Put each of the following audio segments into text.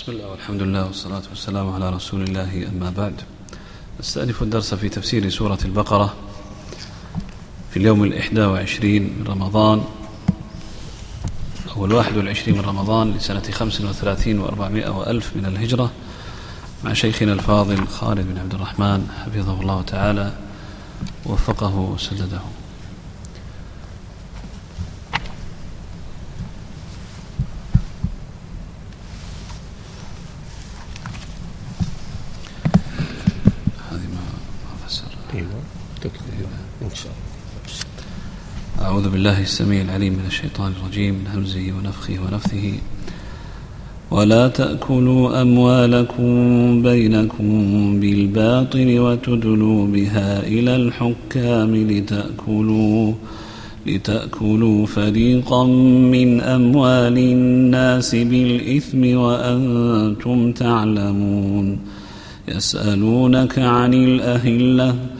بسم الله والحمد لله والصلاة والسلام على رسول الله أما بعد. نستأنف الدرس في تفسير سورة البقرة في اليوم الإحدى وعشرين من رمضان أو الواحد والعشرين من رمضان لسنة خمس وثلاثين وأربعمائة وألف من الهجرة مع شيخنا الفاضل خالد بن عبد الرحمن حفظه الله تعالى ووفقه وسدده. بالله السميع العليم من الشيطان الرجيم من همزه ونفخه ونفثه. ولا تأكلوا أموالكم بينكم بالباطل وتدلوا بها إلى الحكام لتأكلوا لتأكلوا فريقا من أموال الناس بالإثم وأنتم تعلمون. يسألونك عن الأهلة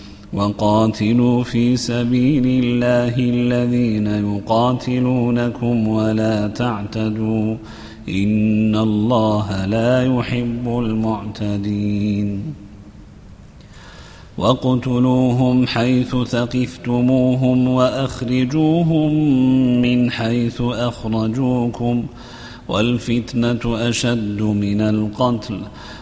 وقاتلوا في سبيل الله الذين يقاتلونكم ولا تعتدوا إن الله لا يحب المعتدين. واقتلوهم حيث ثقفتموهم وأخرجوهم من حيث أخرجوكم والفتنة أشد من القتل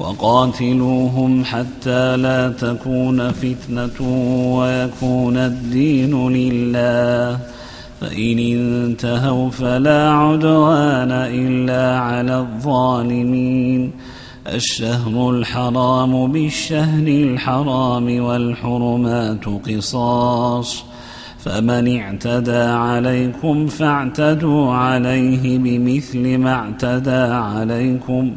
وقاتلوهم حتى لا تكون فتنة ويكون الدين لله. فإن انتهوا فلا عدوان إلا على الظالمين. الشهر الحرام بالشهر الحرام والحرمات قصاص. فمن اعتدى عليكم فاعتدوا عليه بمثل ما اعتدى عليكم.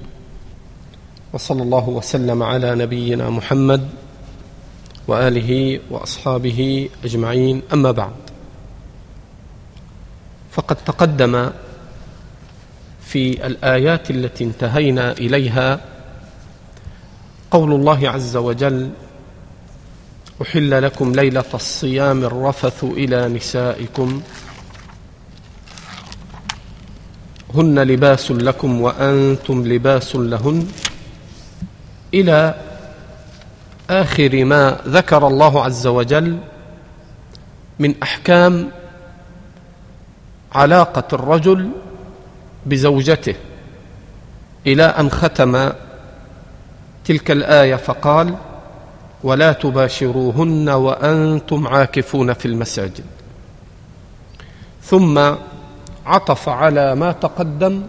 وصلى الله وسلم على نبينا محمد وآله وأصحابه أجمعين. أما بعد فقد تقدم في الآيات التي انتهينا إليها قول الله عز وجل أحل لكم ليلة الصيام الرفث إلى نسائكم. هن لباس لكم وأنتم لباس لهن. إلى آخر ما ذكر الله عز وجل من أحكام علاقة الرجل بزوجته إلى أن ختم تلك الآية فقال ولا تباشروهن وأنتم عاكفون في المساجد. ثم عطف على ما تقدم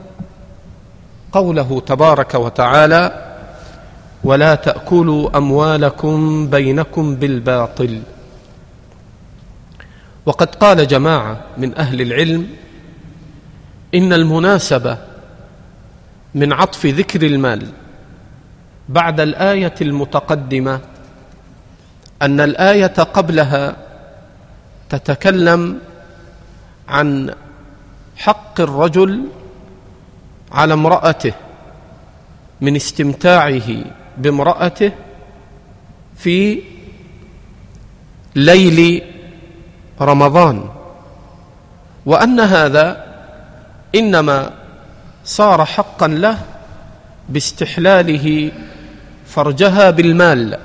قوله تبارك وتعالى ولا تأكلوا أموالكم بينكم بالباطل. وقد قال جماعة من أهل العلم إن المناسبة من عطف ذكر المال بعد الآية المتقدمة أن الآية قبلها تتكلم عن حق الرجل على امرأته من استمتاعه بامرأته في ليل رمضان. وأن هذا إنما صار حقا له باستحلاله فرجها بالمال.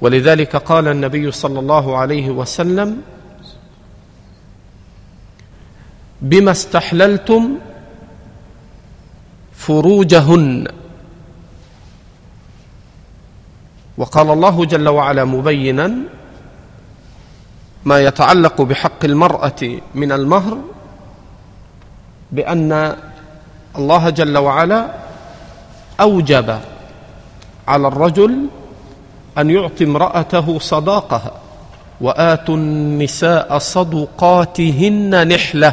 ولذلك قال النبي صلى الله عليه وسلم بما استحللتم فروجهن. وقال الله جل وعلا مبينا ما يتعلق بحق المرأة من المهر بأن الله جل وعلا أوجب على الرجل أن يعطي امرأته صداقها وآتوا النساء صدقاتهن نحلة.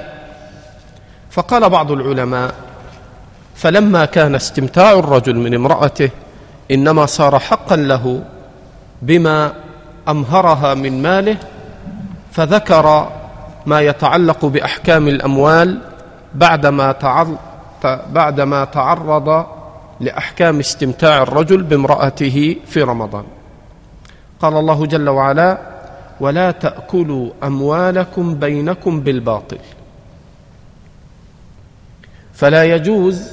فقال بعض العلماء فلما كان استمتاع الرجل من امرأته إنما صار حقا له بما أمهرها من ماله فذكر ما يتعلق بأحكام الأموال بعدما بعدما تعرض لأحكام استمتاع الرجل بامرأته في رمضان. قال الله جل وعلا ولا تأكلوا أموالكم بينكم بالباطل فلا يجوز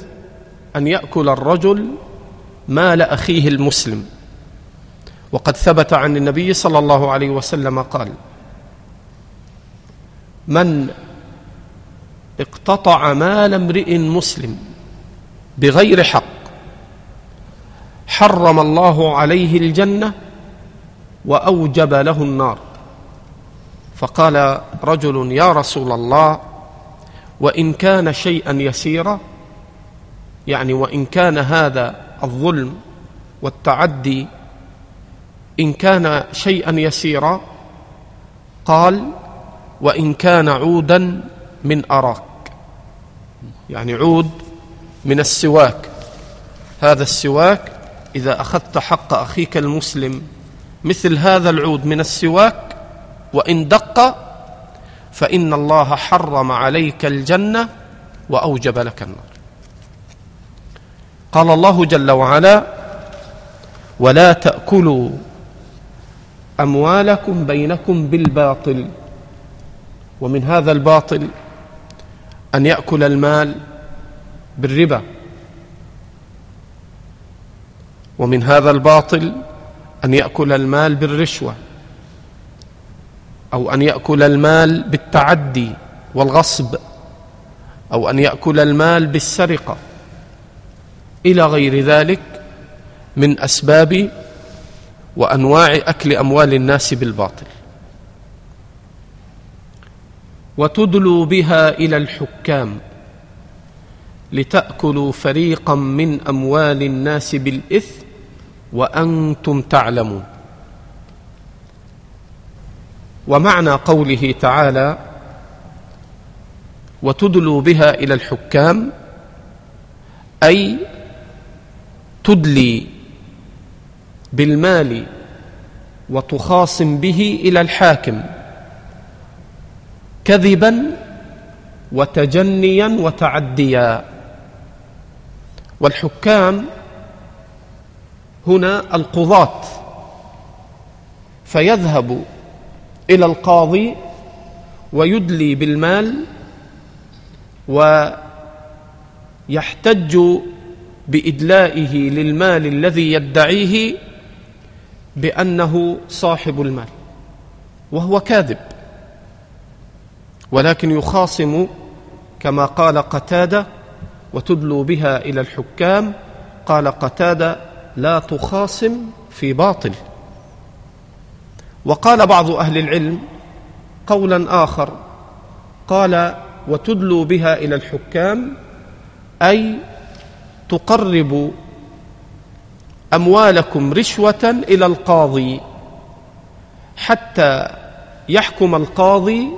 أن يأكل الرجل مال أخيه المسلم. وقد ثبت عن النبي صلى الله عليه وسلم قال من اقتطع مال امرئ مسلم بغير حق حرم الله عليه الجنة وأوجب له النار. فقال رجل يا رسول الله وإن كان شيئا يسيرا يعني وإن كان هذا الظلم والتعدي إن كان شيئا يسيرا قال وإن كان عودا من أراك. يعني عود من السواك. هذا السواك إذا أخذت حق أخيك المسلم مثل هذا العود من السواك وإن دق فإن الله حرم عليك الجنة وأوجب لك النار. قال الله جل وعلا ولا تأكلوا أموالكم بينكم بالباطل ومن هذا الباطل أن يأكل المال بالربا ومن هذا الباطل أن يأكل المال بالرشوة أو أن يأكل المال بالتعدي والغصب أو أن يأكل المال بالسرقة. إلى غير ذلك من أسباب وأنواع أكل أموال الناس بالباطل. وتدلوا بها إلى الحكام لتأكلوا فريقا من أموال الناس بالإثم وأنتم تعلمون. ومعنى قوله تعالى وتدلوا بها إلى الحكام أي تدلي بالمال وتخاصم به إلى الحاكم كذبا وتجنيا وتعديا. والحكام هنا القضاة فيذهب إلى القاضي ويدلي بالمال ويحتج بإدلائه للمال الذي يدعيه بأنه صاحب المال وهو كاذب. ولكن يخاصم كما قال قتادة وتدلوا بها إلى الحكام قال قتادة لا تخاصم في باطل. وقال بعض أهل العلم قولا آخر قال وتدلوا بها إلى الحكام أي تقرب أموالكم رشوة إلى القاضي. حتى يحكم القاضي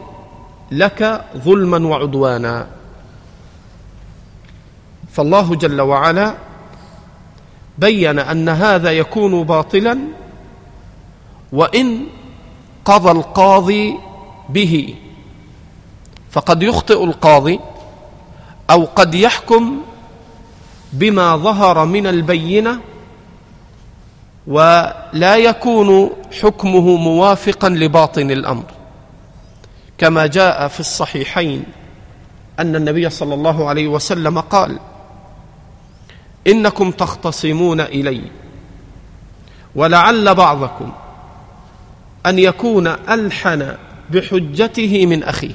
لك ظلما وعدوانا. فالله جل وعلا بين أن هذا يكون باطلا وإن قضى القاضي به. فقد يخطئ القاضي أو قد يحكم بما ظهر من البينة ولا يكون حكمه موافقا لباطن الأمر. كما جاء في الصحيحين أن النبي صلى الله عليه وسلم قال إنكم تختصمون إلي ولعل بعضكم أن يكون ألحن بحجته من أخيه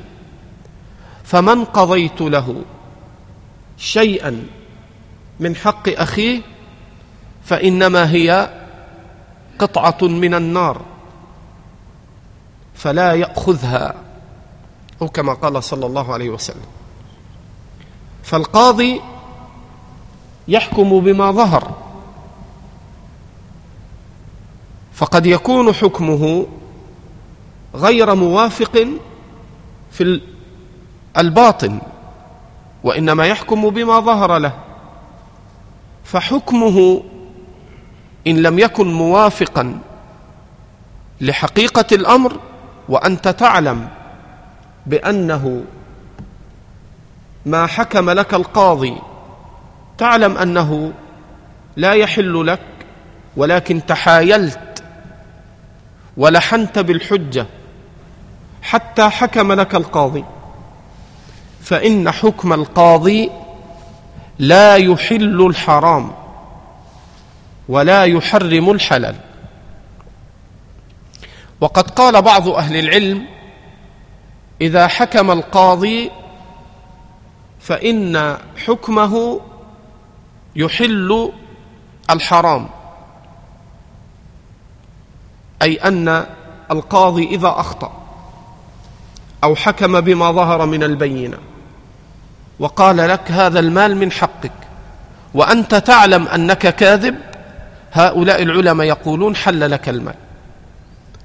فمن قضيت له شيئا من حق اخيه فإنما هي قطعة من النار فلا يأخذها أو كما قال صلى الله عليه وسلم. فالقاضي يحكم بما ظهر فقد يكون حكمه غير موافق في الباطن وإنما يحكم بما ظهر له. فحكمه إن لم يكن موافقا لحقيقة الأمر وأنت تعلم بأنه ما حكم لك القاضي تعلم أنه لا يحل لك ولكن تحايلت ولحنت بالحجة حتى حكم لك القاضي فإن حكم القاضي لا يحل الحرام ولا يحرم الحلال. وقد قال بعض أهل العلم إذا حكم القاضي فإن حكمه يحل الحرام. أي أن القاضي إذا أخطأ أو حكم بما ظهر من البينة. وقال لك هذا المال من حقك. وأنت تعلم أنك كاذب هؤلاء العلماء يقولون حل لك المال.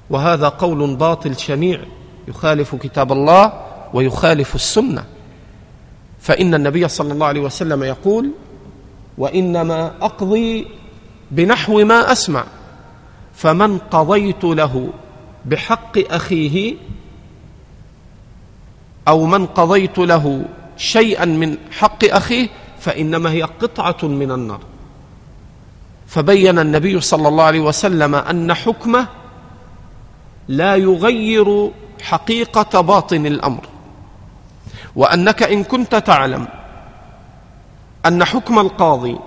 وهذا قول باطل شنيع يخالف كتاب الله ويخالف السنة. فإن النبي صلى الله عليه وسلم يقول وإنما أقضي بنحو ما أسمع فمن قضيت له بحق أخيه أو من قضيت له شيئا من حق أخيه فإنما هي قطعة من النار. فبين النبي صلى الله عليه وسلم أن حكمه لا يغير حقيقة باطن الأمر. وأنك إن كنت تعلم أن حكم القاضي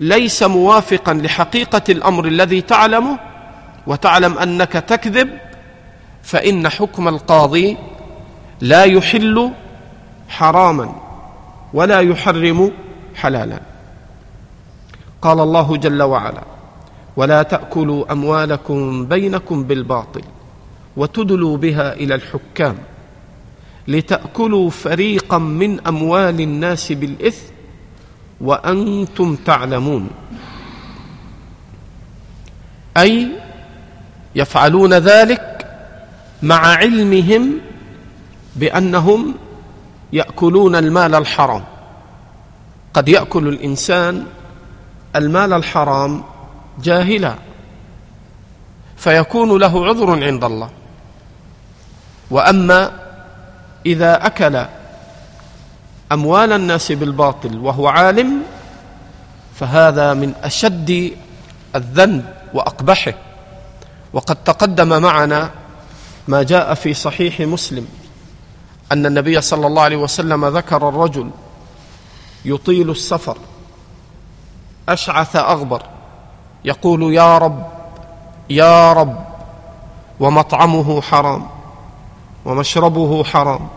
ليس موافقا لحقيقة الأمر الذي تعلمه وتعلم أنك تكذب فإن حكم القاضي لا يحل حراما ولا يحرم حلالا. قال الله جل وعلا ولا تأكلوا أموالكم بينكم بالباطل وتدلوا بها إلى الحكام لتأكلوا فريقا من أموال الناس بالإثم وأنتم تعلمون أي يفعلون ذلك مع علمهم بأنهم يأكلون المال الحرام. قد يأكل الإنسان المال الحرام جاهلا فيكون له عذر عند الله. وأما إذا أكل أموال الناس بالباطل وهو عالم فهذا من أشد الذنب وأقبحه. وقد تقدم معنا ما جاء في صحيح مسلم. أن النبي صلى الله عليه وسلم ذكر الرجل يطيل السفر أشعث أغبر يقول يا رب يا رب ومطعمه حرام ومشربه حرام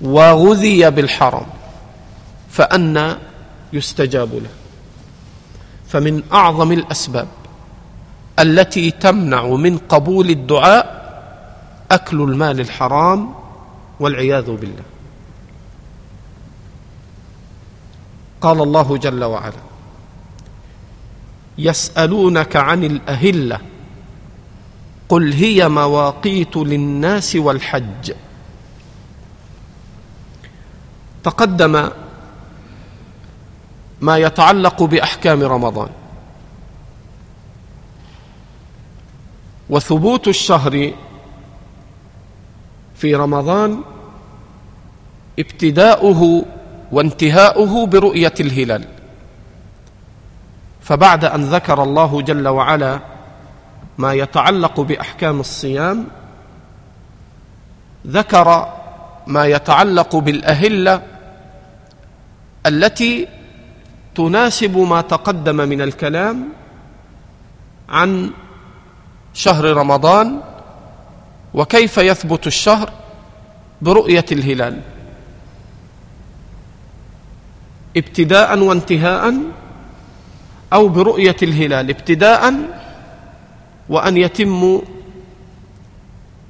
وغذي بالحرام فأنى يستجاب له. فمن أعظم الأسباب التي تمنع من قبول الدعاء أكل المال الحرام والعياذ بالله. قال الله جل وعلا يسألونك عن الأهلة قل هي مواقيت للناس والحج. تقدم ما يتعلق بأحكام رمضان. وثبوت الشهر في رمضان ابتداؤه وانتهاؤه برؤية الهلال. فبعد أن ذكر الله جل وعلا ما يتعلق بأحكام الصيام ذكر ما يتعلق بالأهلة التي تناسب ما تقدم من الكلام عن شهر رمضان وكيف يثبت الشهر برؤية الهلال؟ ابتداء وانتهاء أو برؤية الهلال؟ ابتداء وأن يتم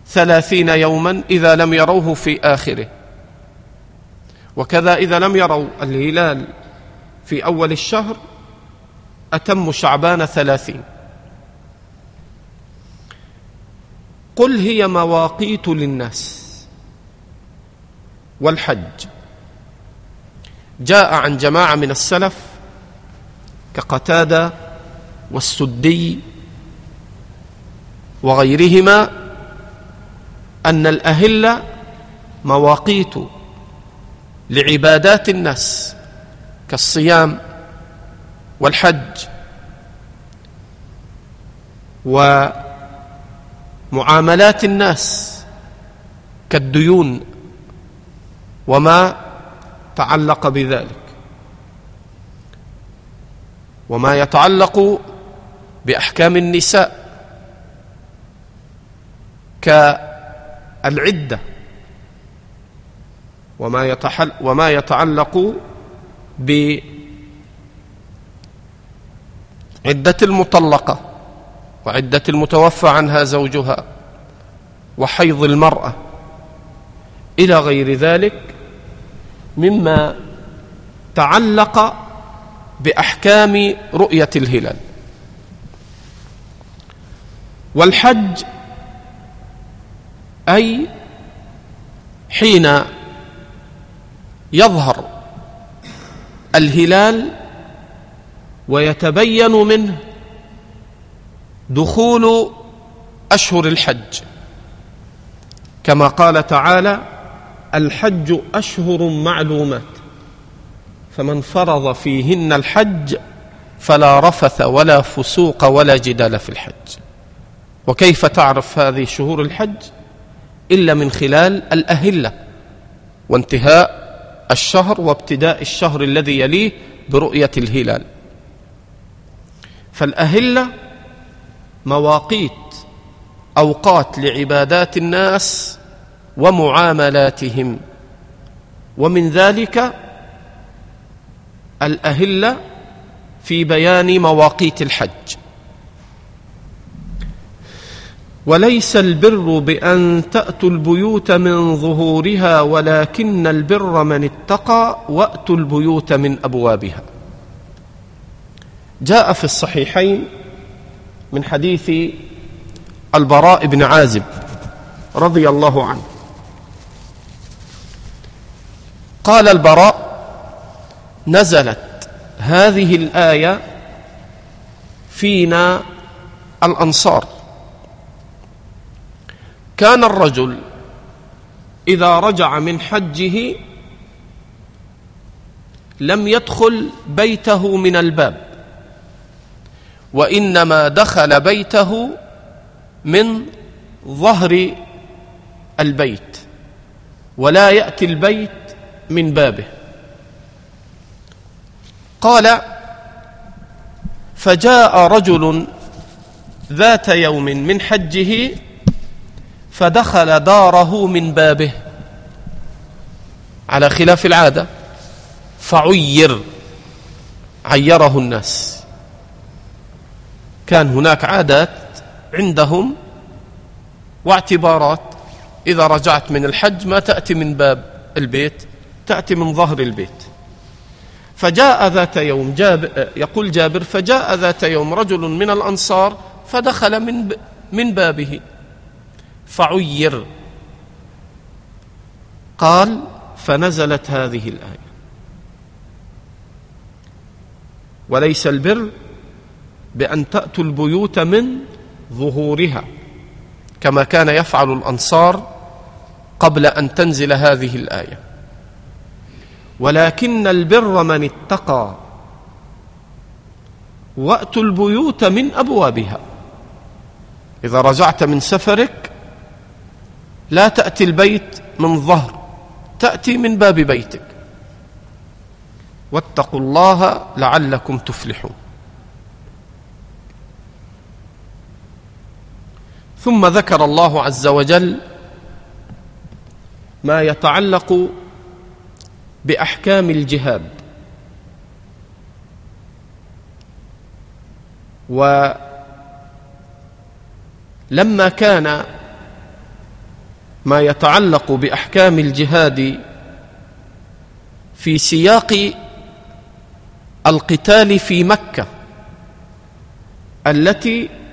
ثلاثين يوما إذا لم يروه في آخره. وكذا إذا لم يروا الهلال في أول الشهر أتم شعبان ثلاثين. قل هي مواقيت للناس. والحج. جاء عن جماعة من السلف كقتادة والسدي وغيرهما أن الاهله مواقيت لعبادات الناس كالصيام والحج. ومعاملات الناس كالديون وما تعلق بذلك. وما يتعلق بأحكام النساء كالعدة. وما يتحل وما يتعلق بعدة المطلقة. وعدة المتوفى عنها زوجها وحيض المرأة إلى غير ذلك مما تعلق بأحكام رؤية الهلال. والحج أي حين يظهر الهلال ويتبين منه دخول أشهر الحج. كما قال تعالى الحج أشهر معلومات. فمن فرض فيهن الحج فلا رفث ولا فسوق ولا جدال في الحج. وكيف تعرف هذه شهور الحج؟ إلا من خلال الأهلة وانتهاء الشهر وابتداء الشهر الذي يليه برؤية الهلال. فالأهلة مواقيت أوقات لعبادات الناس ومعاملاتهم. ومن ذلك الاهله في بيان مواقيت الحج. وليس البر بأن تأتوا البيوت من ظهورها ولكن البر من اتقى وأتوا البيوت من أبوابها. جاء في الصحيحين من حديث البراء بن عازب رضي الله عنه. قال البراء نزلت هذه الآية فينا الأنصار. كان الرجل إذا رجع من حجه لم يدخل بيته من الباب. وإنما دخل بيته من ظهر البيت ولا يأتي البيت من بابه. قال فجاء رجل ذات يوم من حجه فدخل داره من بابه. على خلاف العادة فعير عيره الناس. كان هناك عادات عندهم واعتبارات. إذا رجعت من الحج ما تأتي من باب البيت تأتي من ظهر البيت. فجاء ذات يوم جاب يقول جابر فجاء ذات يوم رجل من الأنصار فدخل من من بابه. فعير. قال فنزلت هذه الآية. وليس البر بأن تأتوا البيوت من ظهورها كما كان يفعل الأنصار قبل أن تنزل هذه الآية. ولكن البر من اتقى وأتوا البيوت من أبوابها. إذا رجعت من سفرك لا تأتي البيت من ظهر تأتي من باب بيتك. واتقوا الله لعلكم تفلحون. ثم ذكر الله عز وجل ما يتعلق بأحكام الجهاد ولما كان ما يتعلق بأحكام الجهاد في سياق القتال في مكة التي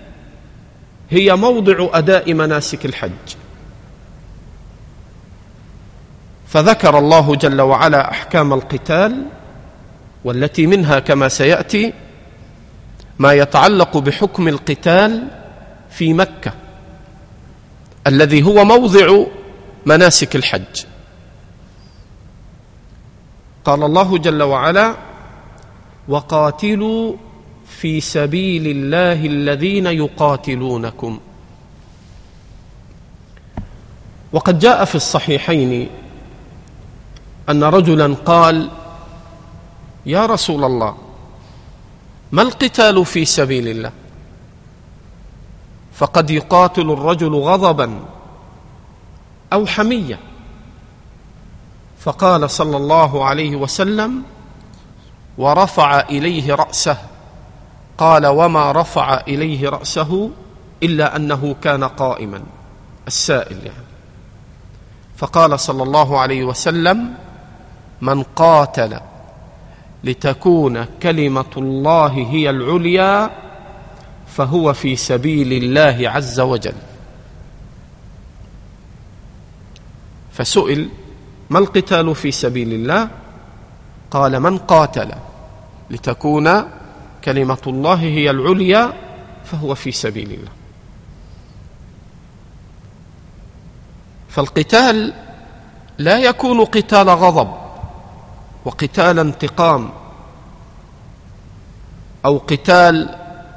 هي موضع أداء مناسك الحج. فذكر الله جل وعلا أحكام القتال والتي منها كما سيأتي ما يتعلق بحكم القتال في مكة الذي هو موضع مناسك الحج. قال الله جل وعلا وقاتلوا في سبيل الله الذين يقاتلونكم. وقد جاء في الصحيحين أن رجلا قال يا رسول الله ما القتال في سبيل الله؟ فقد يقاتل الرجل غضبا أو حمية. فقال صلى الله عليه وسلم ورفع إليه رأسه. قال وما رفع إليه رأسه إلا أنه كان قائما. السائل يعني. فقال صلى الله عليه وسلم من قاتل لتكون كلمة الله هي العليا فهو في سبيل الله عز وجل. فسئل ما القتال في سبيل الله؟ قال من قاتل لتكون كلمة الله هي العليا فهو في سبيل الله فالقتال لا يكون قتال غضب وقتال انتقام أو قتال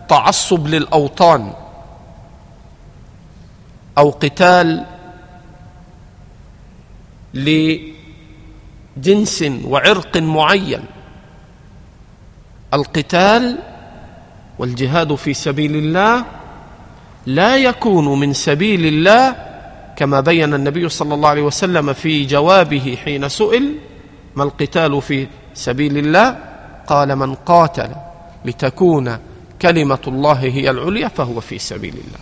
تعصب للأوطان أو قتال لجنس وعرق معين. القتال والجهاد في سبيل الله لا يكون من سبيل الله كما بين النبي صلى الله عليه وسلم في جوابه حين سئل ما القتال في سبيل الله؟ قال من قاتل لتكون كلمة الله هي العليا فهو في سبيل الله.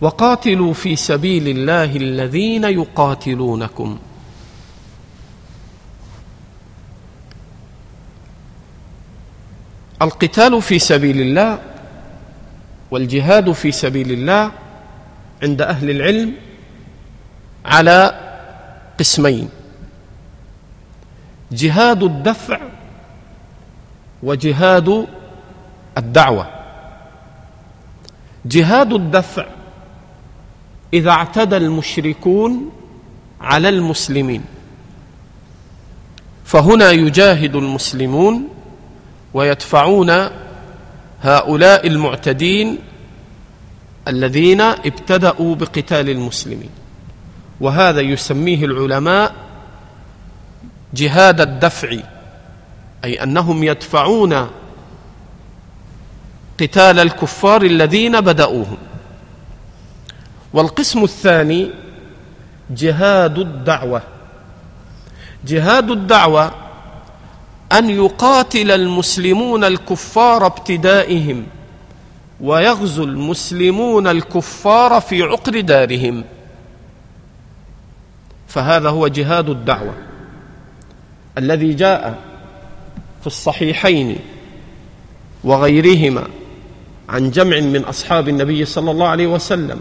وقاتلوا في سبيل الله الذين يقاتلونكم. القتال في سبيل الله والجهاد في سبيل الله عند أهل العلم على قسمين. جهاد الدفع وجهاد الدعوة. جهاد الدفع إذا اعتدى المشركون على المسلمين. فهنا يجاهد المسلمون ويدفعون هؤلاء المعتدين الذين ابتدأوا بقتال المسلمين. وهذا يسميه العلماء جهاد الدفع أي أنهم يدفعون قتال الكفار الذين بدأوهم. والقسم الثاني جهاد الدعوة. جهاد الدعوة أن يقاتل المسلمون الكفار ابتدائهم ويغزو المسلمون الكفار في عقر دارهم. فهذا هو جهاد الدعوة الذي جاء في الصحيحين وغيرهما عن جمع من أصحاب النبي صلى الله عليه وسلم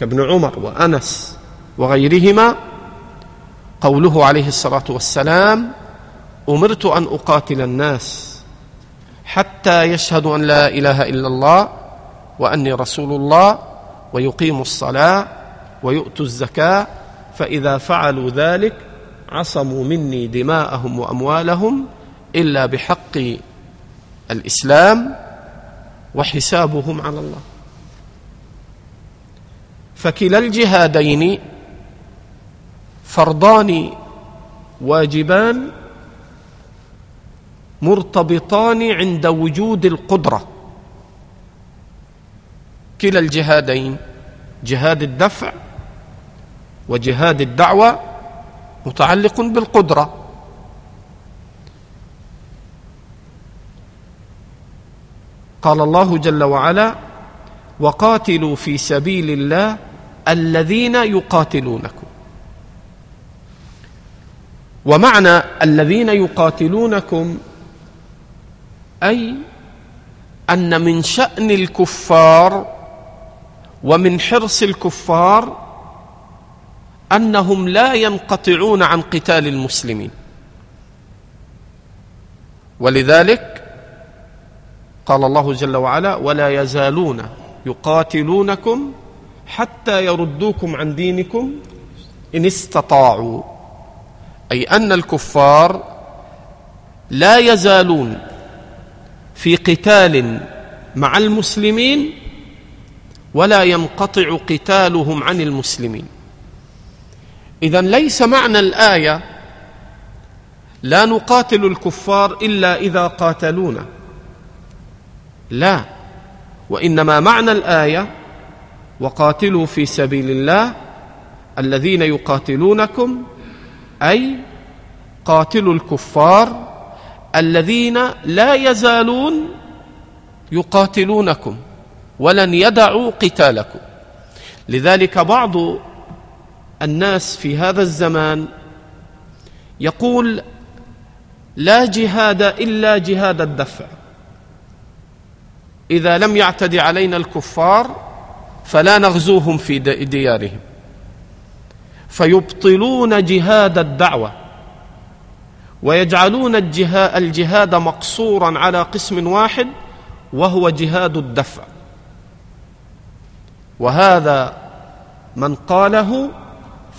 كابن عمر وأنس وغيرهما قوله عليه الصلاة والسلام أمرت أن أقاتل الناس حتى يشهدوا أن لا إله إلا الله وأني رسول الله ويقيموا الصلاة ويؤتوا الزكاة فإذا فعلوا ذلك عصموا مني دماءهم وأموالهم إلا بحق الإسلام وحسابهم على الله. فكلا الجهادين فرضان واجبان مرتبطان عند وجود القدرة. كلا الجهادين جهاد الدفع وجهاد الدعوة متعلق بالقدرة. قال الله جل وعلا وقاتلوا في سبيل الله الذين يقاتلونكم. ومعنى الذين يقاتلونكم أي أن من شأن الكفار ومن حرص الكفار أنهم لا ينقطعون عن قتال المسلمين. ولذلك قال الله جل وعلا ولا يزالون يقاتلونكم حتى يردوكم عن دينكم إن استطاعوا. أي أن الكفار لا يزالون في قتال مع المسلمين ولا ينقطع قتالهم عن المسلمين. إذا ليس معنى الآية لا نقاتل الكفار إلا إذا قاتلونا. لا وإنما معنى الآية وقاتلوا في سبيل الله الذين يقاتلونكم أي قاتلوا الكفار الذين لا يزالون يقاتلونكم ولن يدعوا قتالكم. لذلك بعض الناس في هذا الزمان يقول لا جهاد إلا جهاد الدفع. إذا لم يعتدي علينا الكفار فلا نغزوهم في ديارهم. فيبطلون جهاد الدعوة. ويجعلون الجهاد مقصورا على قسم واحد وهو جهاد الدفع. وهذا من قاله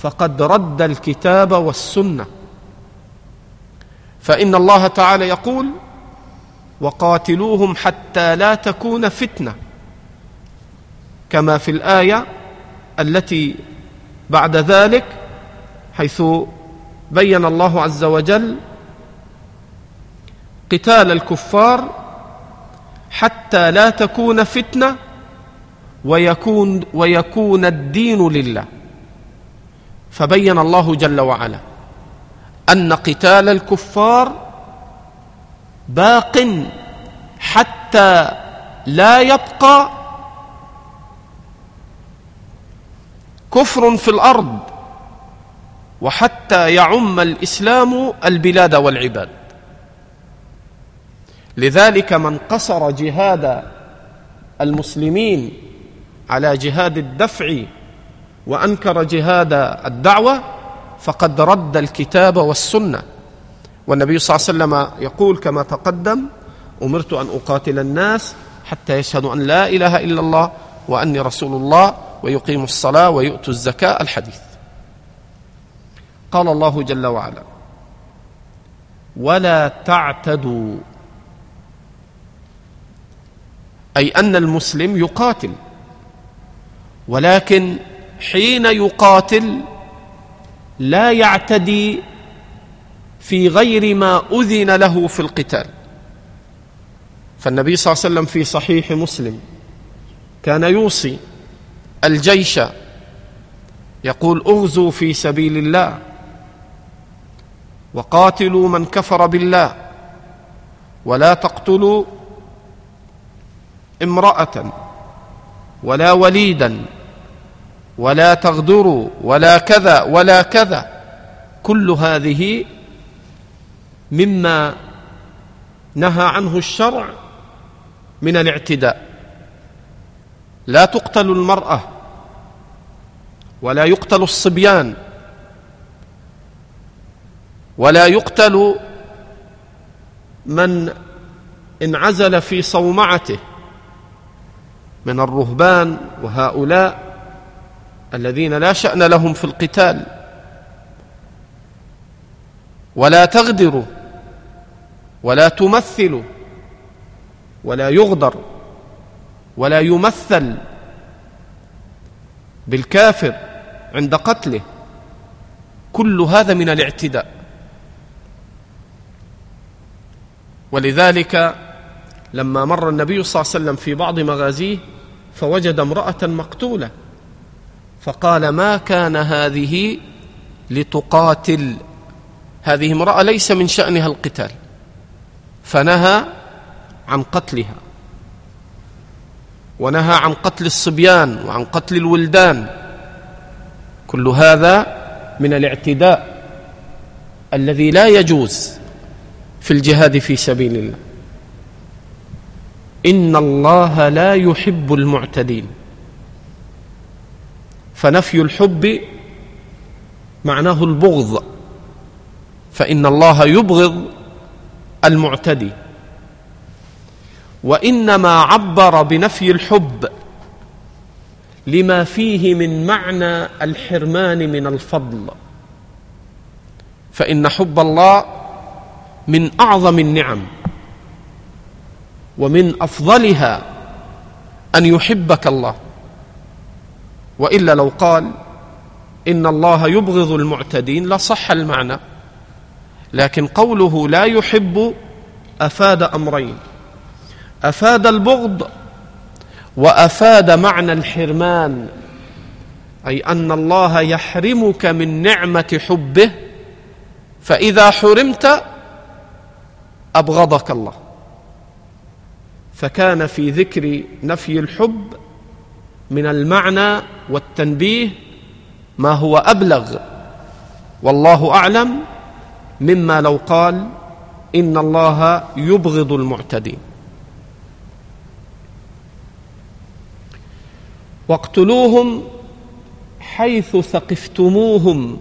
فقد رد الكتاب والسنة فإن الله تعالى يقول وقاتلوهم حتى لا تكون فتنة كما في الآية التي بعد ذلك حيث بين الله عز وجل قتال الكفار حتى لا تكون فتنة ويكون ويكون الدين لله. فبين الله جل وعلا أن قتال الكفار باق حتى لا يبقى كفر في الأرض وحتى يعم الإسلام البلاد والعباد. لذلك من قصر جهاد المسلمين على جهاد الدفع وأنكر جهاد الدعوة فقد رد الكتاب والسنة. والنبي صلى الله عليه وسلم يقول كما تقدم أمرت أن أقاتل الناس حتى يشهدوا أن لا إله إلا الله وأني رسول الله ويقيموا الصلاة ويؤتوا الزكاة. الحديث. قال الله جل وعلا ولا تعتدوا أي أن المسلم يقاتل. ولكن حين يقاتل لا يعتدي في غير ما أذن له في القتال. فالنبي صلى الله عليه وسلم في صحيح مسلم كان يوصي الجيش يقول أغزوا في سبيل الله وقاتلوا من كفر بالله ولا تقتلوا امرأة ولا وليدا ولا تغدروا ولا كذا ولا كذا كل هذه مما نهى عنه الشرع من الاعتداء. لا تقتل المرأة ولا يقتل الصبيان ولا يقتل من انعزل في صومعته. من الرهبان وهؤلاء الذين لا شأن لهم في القتال. ولا تغدروا ولا تمثلوا ولا يغدر ولا يمثل بالكافر عند قتله. كل هذا من الاعتداء. ولذلك لما مر النبي صلى الله عليه وسلم في بعض مغازيه فوجد امرأة مقتولة. فقال ما كان هذه لتقاتل؟ هذه امرأة ليس من شأنها القتال. فنهى عن قتلها. ونهى عن قتل الصبيان وعن قتل الولدان. كل هذا من الاعتداء الذي لا يجوز في الجهاد في سبيل الله. ان الله لا يحب المعتدين. فنفي الحب معناه البغض. فان الله يبغض المعتدي وانما عبر بنفي الحب لما فيه من معنى الحرمان من الفضل. فان حب الله من اعظم النعم. ومن أفضلها أن يحبك الله. وإلا لو قال إن الله يبغض المعتدين لصح المعنى. لكن قوله لا يحب أفاد أمرين. أفاد البغض وأفاد معنى الحرمان أي أن الله يحرمك من نعمة حبه فإذا حرمت أبغضك الله. فكان في ذكر نفي الحب من المعنى والتنبيه ما هو أبلغ. والله أعلم مما لو قال إن الله يبغض المعتدين. واقتلوهم حيث ثقفتموهم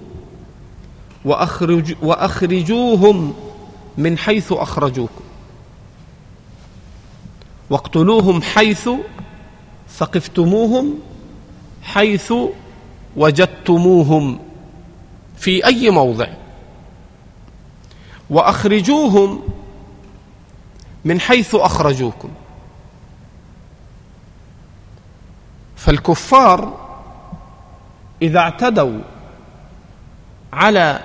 وأخرج وأخرجوهم من حيث أخرجوكم. واقتلوهم حيث ثقفتموهم حيث وجدتموهم في أي موضع. وأخرجوهم من حيث أخرجوكم. فالكفار إذا اعتدوا على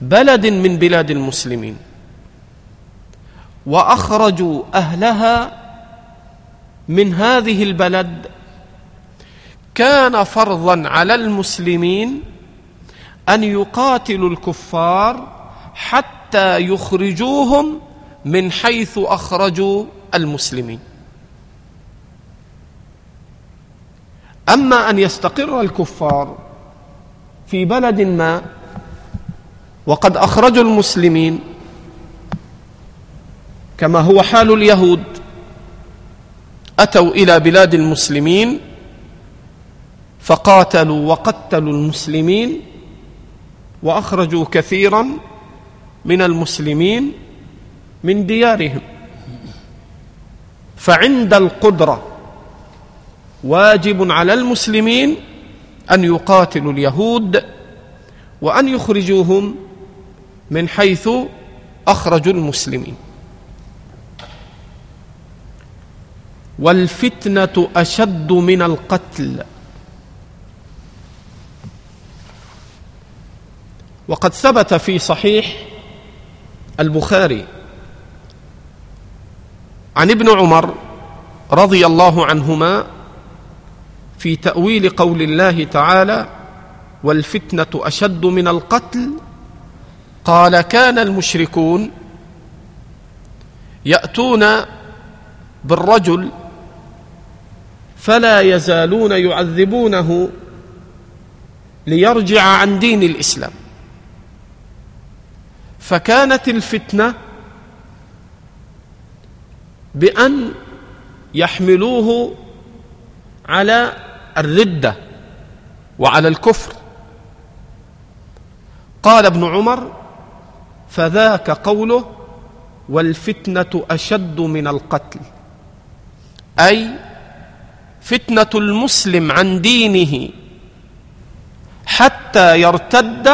بلد من بلاد المسلمين واخرجوا أهلها من هذه البلد كان فرضا على المسلمين أن يقاتلوا الكفار حتى يخرجوهم من حيث أخرجوا المسلمين. أما أن يستقر الكفار في بلد ما وقد أخرجوا المسلمين كما هو حال اليهود. أتوا إلى بلاد المسلمين فقاتلوا وقتلوا المسلمين وأخرجوا كثيرا من المسلمين من ديارهم. فعند القدرة واجب على المسلمين أن يقاتلوا اليهود وأن يخرجوهم من حيث أخرجوا المسلمين. والفتنة أشد من القتل. وقد ثبت في صحيح البخاري عن ابن عمر رضي الله عنهما في تأويل قول الله تعالى والفتنة أشد من القتل. قال كان المشركون يأتون بالرجل فلا يزالون يعذبونه ليرجع عن دين الإسلام. فكانت الفتنة بأن يحملوه على الردة وعلى الكفر. قال ابن عمر فذاك قوله والفتنة أشد من القتل. أي فتنة المسلم عن دينه حتى يرتد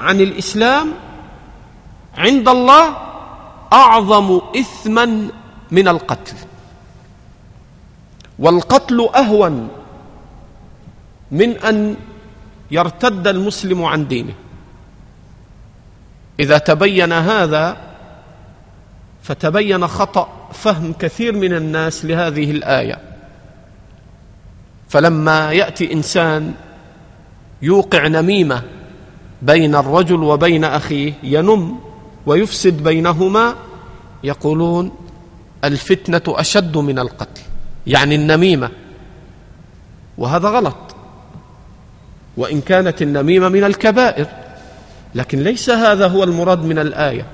عن الإسلام عند الله أعظم اثما من القتل. والقتل أهون من أن يرتد المسلم عن دينه. إذا تبين هذا فتبين خطأ فهم كثير من الناس لهذه الآية. فلما يأتي إنسان يوقع نميمة بين الرجل وبين أخيه ينم ويفسد بينهما يقولون الفتنة أشد من القتل يعني النميمة. وهذا غلط. وإن كانت النميمة من الكبائر لكن ليس هذا هو المراد من الآية.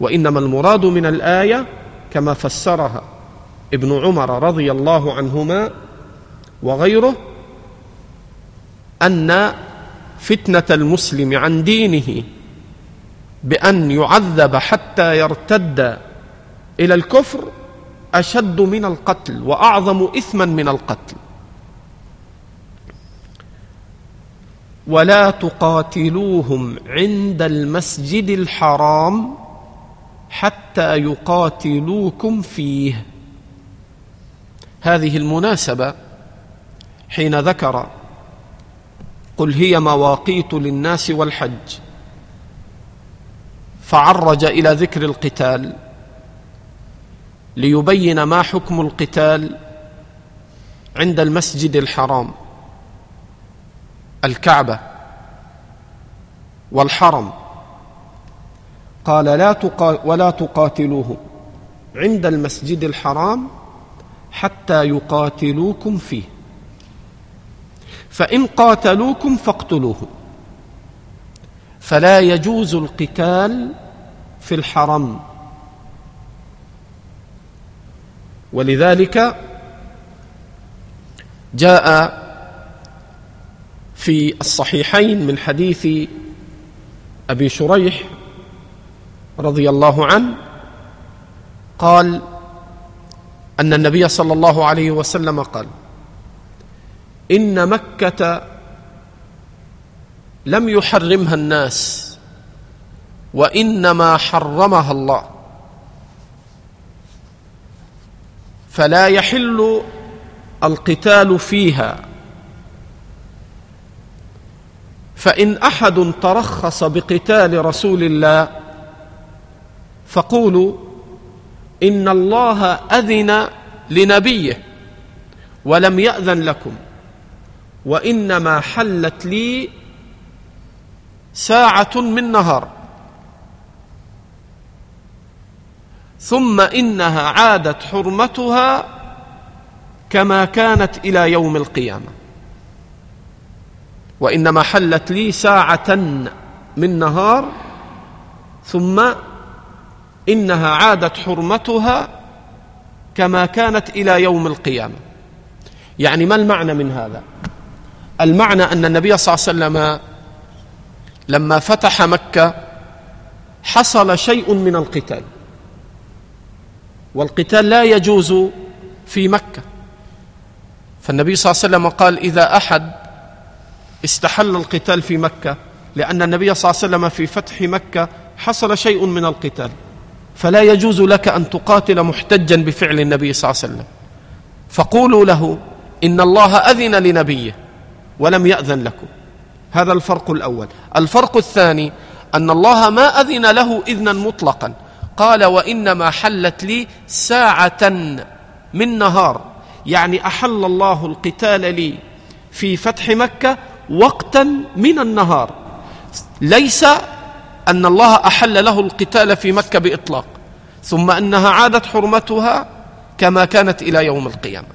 وإنما المراد من الآية كما فسرها ابن عمر رضي الله عنهما وغيره أن فتنة المسلم عن دينه بأن يعذب حتى يرتد إلى الكفر أشد من القتل وأعظم إثما من القتل. ولا تقاتلوهم عند المسجد الحرام حتى يقاتلوكم فيه. هذه المناسبة حين ذكر قل هي مواقيت للناس والحج فعرج إلى ذكر القتال ليبين ما حكم القتال عند المسجد الحرام الكعبة والحرم. قال لا تقا ولا تقاتلوهم عند المسجد الحرام حتى يقاتلوكم فيه. فإن قاتلوكم فاقتلوهم فلا يجوز القتال في الحرم. ولذلك جاء في الصحيحين من حديث أبي شريح رضي الله عنه قال أن النبي صلى الله عليه وسلم قال إن مكة لم يحرمها الناس وإنما حرمها الله. فلا يحل القتال فيها. فإن أحد ترخص بقتال رسول الله فقولوا إن الله أذن لنبيه ولم يأذن لكم. وإنما حلت لي ساعة من نهار. ثم إنها عادت حرمتها كما كانت إلى يوم القيامة. وإنما حلت لي ساعة من نهار. ثم إنها عادت حرمتها كما كانت إلى يوم القيامة. يعني ما المعنى من هذا؟ المعنى أن النبي صلى الله عليه وسلم لما فتح مكة حصل شيء من القتال. والقتال لا يجوز في مكة. فالنبي صلى الله عليه وسلم قال إذا أحد استحل القتال في مكة لأن النبي صلى الله عليه وسلم في فتح مكة حصل شيء من القتال. فلا يجوز لك أن تقاتل محتجا بفعل النبي صلى الله عليه وسلم. فقولوا له إن الله أذن لنبيه. ولم يأذن لكم. هذا الفرق الأول. الفرق الثاني أن الله ما أذن له إذنا مطلقا. قال وإنما حلت لي ساعة من نهار. يعني أحل الله القتال لي في فتح مكة وقتا من النهار. ليس أن الله أحل له القتال في مكة بإطلاق. ثم أنها عادت حرمتها كما كانت إلى يوم القيامة.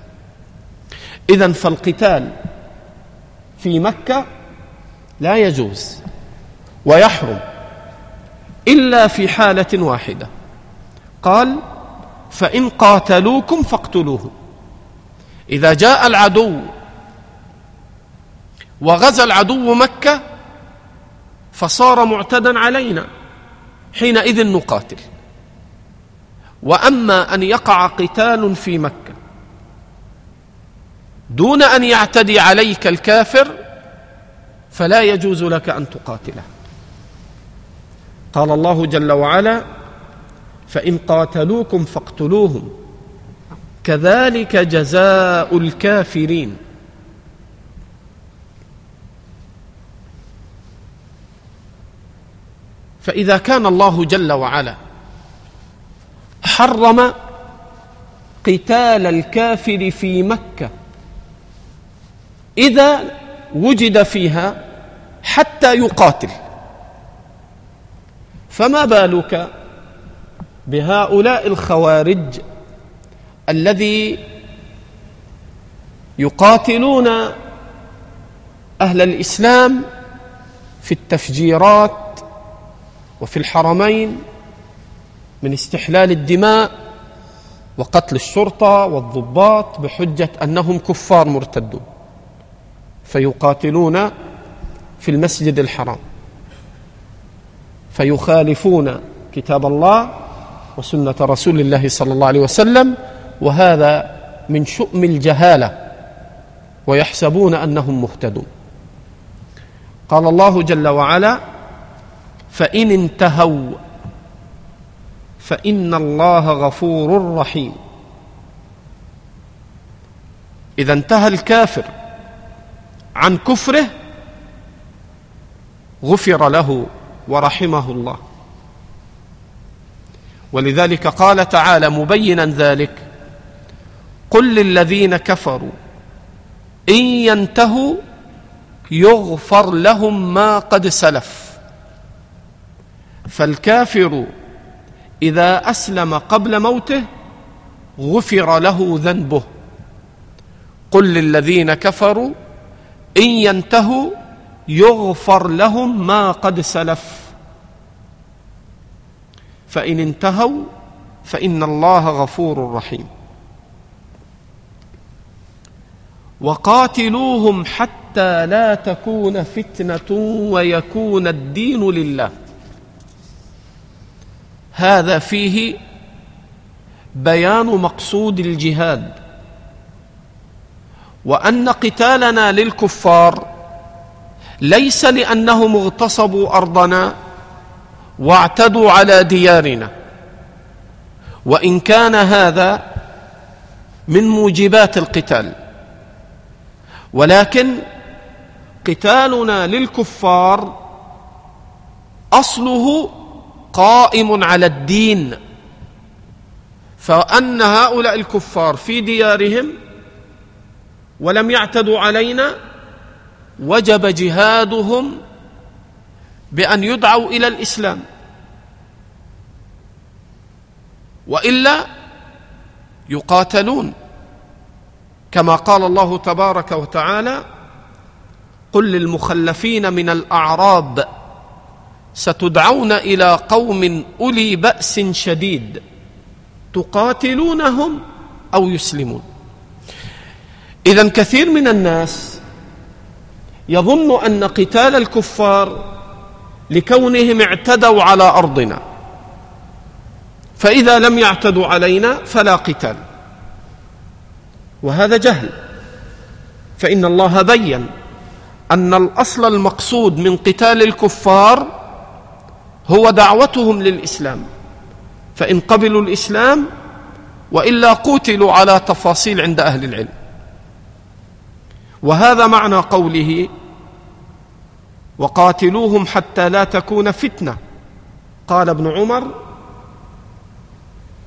اذا فالقتال في مكة لا يجوز ويحرم إلا في حالة واحدة. قال فإن قاتلوكم فاقتلوهم إذا جاء العدو وغزا العدو مكة فصار معتدا علينا حينئذ نقاتل. وأما أن يقع قتال في مكة دون أن يعتدي عليك الكافر فلا يجوز لك أن تقاتله. قال الله جل وعلا فإن قاتلوكم فاقتلوهم. كذلك جزاء الكافرين. فإذا كان الله جل وعلا حرم قتال الكافر في مكة إذا وجد فيها حتى يقاتل. فما بالك بهؤلاء الخوارج الذي يقاتلون أهل الإسلام في التفجيرات وفي الحرمين من استحلال الدماء وقتل الشرطة والضباط بحجة أنهم كفار مرتدون. فيقاتلون في المسجد الحرام فيخالفون كتاب الله وسنة رسول الله صلى الله عليه وسلم وهذا من شؤم الجهالة ويحسبون أنهم مهتدون. قال الله جل وعلا فإن انتهوا فإن الله غفور رحيم. إذا انتهى الكافر عن كفره غفر له ورحمه الله. ولذلك قال تعالى مبينا ذلك قل للذين كفروا إن ينتهوا يغفر لهم ما قد سلف. فالكافر إذا أسلم قبل موته غفر له ذنبه. قل للذين كفروا إن ينتهوا يغفر لهم ما قد سلف. فإن انتهوا فإن الله غفور رحيم. وقاتلوهم حتى لا تكون فتنة ويكون الدين لله. هذا فيه بيان مقصود الجهاد. وأن قتالنا للكفار ليس لأنهم اغتصبوا أرضنا واعتدوا على ديارنا. وإن كان هذا من موجبات القتال. ولكن قتالنا للكفار أصله قائم على الدين. فأن هؤلاء الكفار في ديارهم ولم يعتدوا علينا وجب جهادهم بأن يدعوا إلى الإسلام. وإلا يقاتلون. كما قال الله تبارك وتعالى قل للمخلفين من الأعراب ستدعون إلى قوم أولي بأس شديد. تقاتلونهم أو يسلمون. اذا كثير من الناس يظن أن قتال الكفار لكونهم اعتدوا على أرضنا فإذا لم يعتدوا علينا فلا قتال وهذا جهل فإن الله بين أن الأصل المقصود من قتال الكفار هو دعوتهم للإسلام فإن قبلوا الإسلام وإلا قتلوا على تفاصيل عند أهل العلم. وهذا معنى قوله وقاتلوهم حتى لا تكون فتنة. قال ابن عمر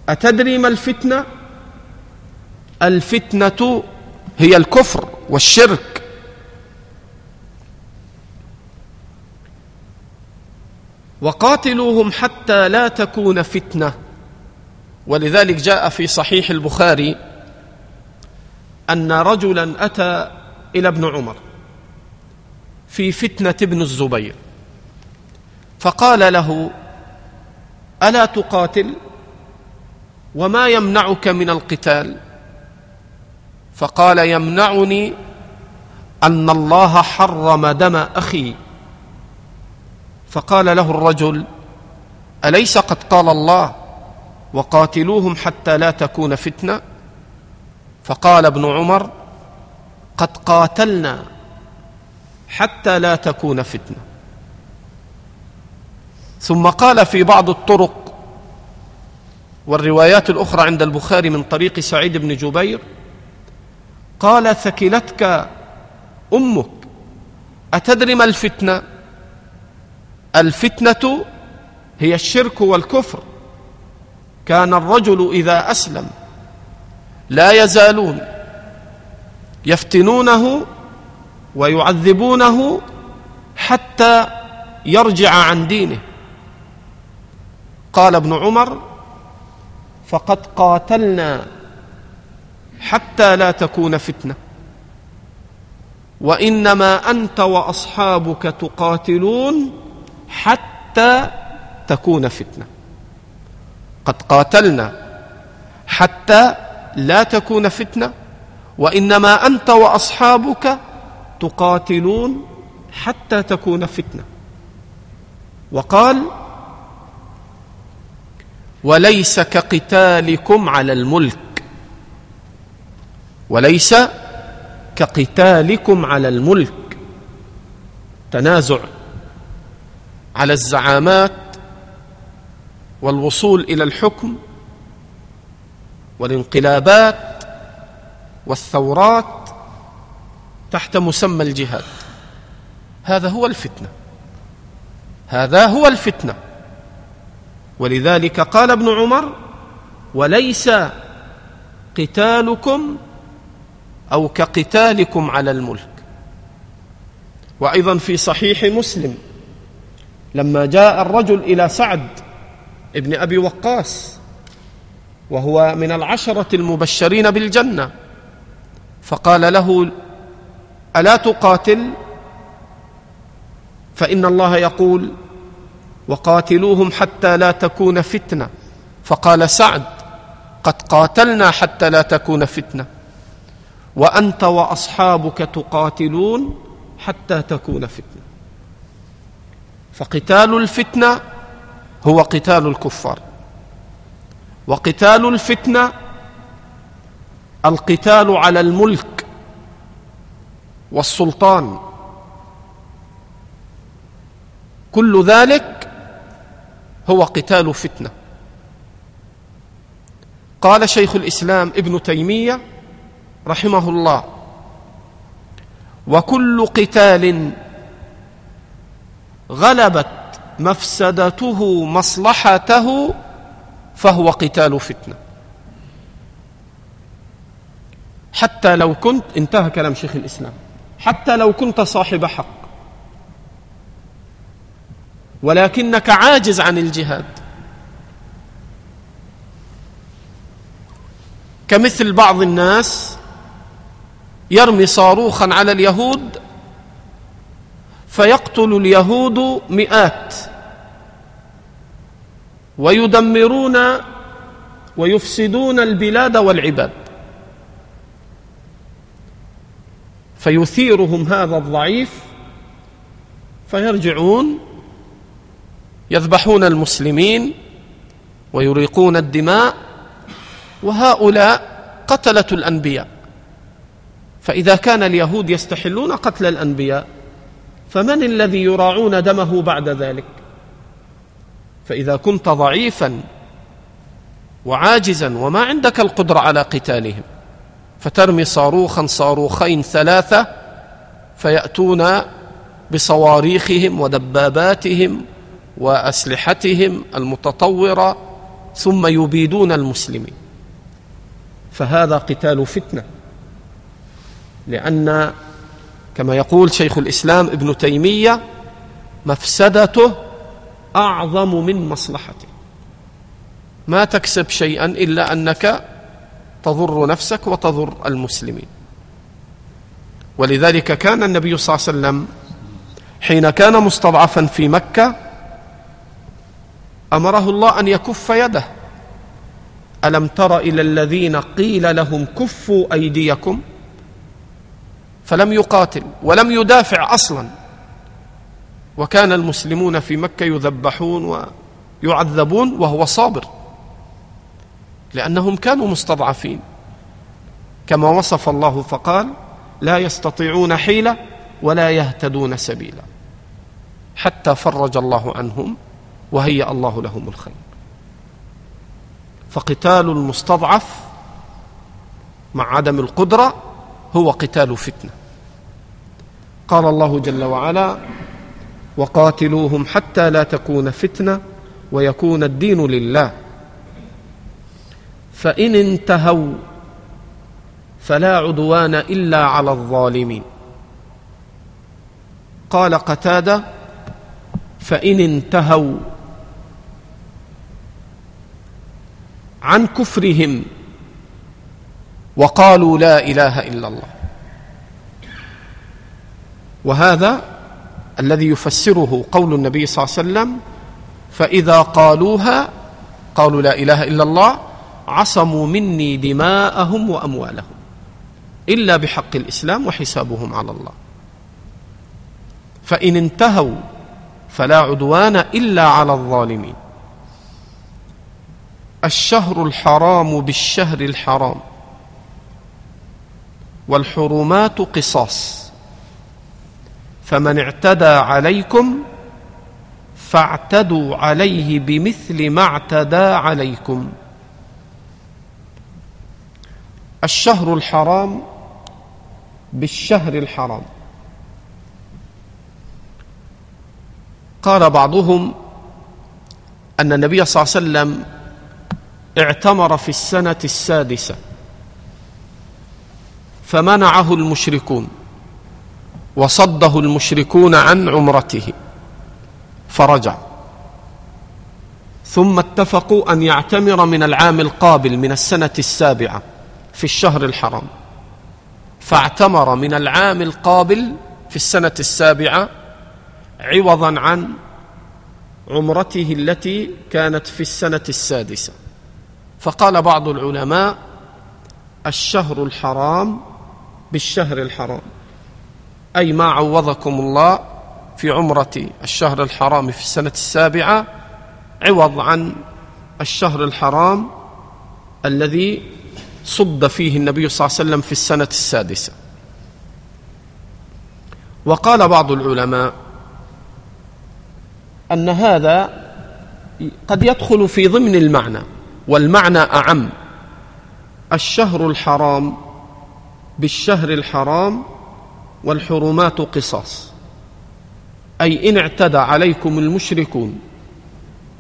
أتدري ما الفتنة؟ الفتنة هي الكفر والشرك. وقاتلوهم حتى لا تكون فتنة. ولذلك جاء في صحيح البخاري أن رجلا أتى إلى ابن عمر في فتنة ابن الزبير. فقال له ألا تقاتل؟ وما يمنعك من القتال؟ فقال يمنعني أن الله حرم دم أخي. فقال له الرجل أليس قد قال الله وقاتلوهم حتى لا تكون فتنة؟ فقال ابن عمر قد قاتلنا حتى لا تكون فتنة. ثم قال في بعض الطرق والروايات الأخرى عند البخاري من طريق سعيد بن جبير قال ثكلتك أمك أتدري ما الفتنة؟ الفتنة هي الشرك والكفر. كان الرجل إذا أسلم لا يزالون يفتنونه ويعذبونه حتى يرجع عن دينه. قال ابن عمر فقد قاتلنا حتى لا تكون فتنة. وإنما أنت وأصحابك تقاتلون حتى تكون فتنة. قد قاتلنا حتى لا تكون فتنة. وإنما أنت وأصحابك تقاتلون حتى تكون فتنة. وقال وليس كقتالكم على الملك وليس كقتالكم على الملك. تنازع على الزعامات والوصول إلى الحكم والانقلابات والثورات تحت مسمى الجهاد. هذا هو الفتنة. هذا هو الفتنة. ولذلك قال ابن عمر وليس قتالكم أو كقتالكم على الملك وأيضا في صحيح مسلم لما جاء الرجل إلى سعد ابن أبي وقاص وهو من العشرة المبشرين بالجنة فقال له ألا تقاتل؟ فإن الله يقول وقاتلوهم حتى لا تكون فتنة. فقال سعد قد قاتلنا حتى لا تكون فتنة. وأنت وأصحابك تقاتلون حتى تكون فتنة. فقتال الفتنة هو قتال الكفار. وقتال الفتنة القتال على الملك والسلطان. كل ذلك هو قتال فتنة. قال شيخ الإسلام ابن تيمية رحمه الله وكل قتال غلبت مفسدته مصلحته فهو قتال فتنة. حتى لو كنت انتهى كلام شيخ الإسلام. حتى لو كنت صاحب حق. ولكنك عاجز عن الجهاد. كمثل بعض الناس يرمي صاروخا على اليهود فيقتل اليهود مئات. ويدمرون ويفسدون البلاد والعباد. فيثيرهم هذا الضعيف فيرجعون يذبحون المسلمين ويريقون الدماء وهؤلاء قتلة الأنبياء. فإذا كان اليهود يستحلون قتل الأنبياء فمن الذي يراعون دمه بعد ذلك؟ فإذا كنت ضعيفا وعاجزا وما عندك القدرة على قتالهم. فترمي صاروخا صاروخين ثلاثة فيأتون بصواريخهم ودباباتهم وأسلحتهم المتطورة ثم يبيدون المسلمين. فهذا قتال فتنة لأن كما يقول شيخ الإسلام ابن تيمية مفسدته أعظم من مصلحته. ما تكسب شيئا إلا أنك تضر نفسك وتضر المسلمين. ولذلك كان النبي صلى الله عليه وسلم حين كان مستضعفا في مكة أمره الله أن يكف يده. ألم تر إلى الذين قيل لهم كفوا أيديكم؟ فلم يقاتل ولم يدافع أصلا. وكان المسلمون في مكة يذبحون ويعذبون وهو صابر. لأنهم كانوا مستضعفين. كما وصف الله فقال لا يستطيعون حيلة ولا يهتدون سبيلا. حتى فرج الله عنهم وهيأ الله لهم الخير. فقتال المستضعف مع عدم القدرة هو قتال فتنة. قال الله جل وعلا وقاتلوهم حتى لا تكون فتنة ويكون الدين لله. فإن انتهوا فلا عدوان إلا على الظالمين. قال قتادة فإن انتهوا عن كفرهم وقالوا لا إله إلا الله. وهذا الذي يفسره قول النبي صلى الله عليه وسلم فإذا قالوها قالوا لا إله إلا الله عصموا مني دماءهم وأموالهم إلا بحق الإسلام وحسابهم على الله. فإن انتهوا فلا عدوان إلا على الظالمين. الشهر الحرام بالشهر الحرام. والحرمات قصاص. فمن اعتدى عليكم فاعتدوا عليه بمثل ما اعتدى عليكم. الشهر الحرام بالشهر الحرام. قال بعضهم أن النبي صلى الله عليه وسلم اعتمر في السنة السادسة فمنعه المشركون وصده المشركون عن عمرته فرجع. ثم اتفقوا أن يعتمر من العام القابل من السنة السابعة. في الشهر الحرام. فاعتمر من العام القابل في السنة السابعة عوضا عن عمرته التي كانت في السنة السادسة. فقال بعض العلماء الشهر الحرام بالشهر الحرام. أي ما عوضكم الله في عمرة الشهر الحرام في السنة السابعة عوض عن الشهر الحرام الذي صد فيه النبي صلى الله عليه وسلم في السنة السادسة. وقال بعض العلماء أن هذا قد يدخل في ضمن المعنى والمعنى أعم. الشهر الحرام بالشهر الحرام والحرمات قصاص. أي إن اعتدى عليكم المشركون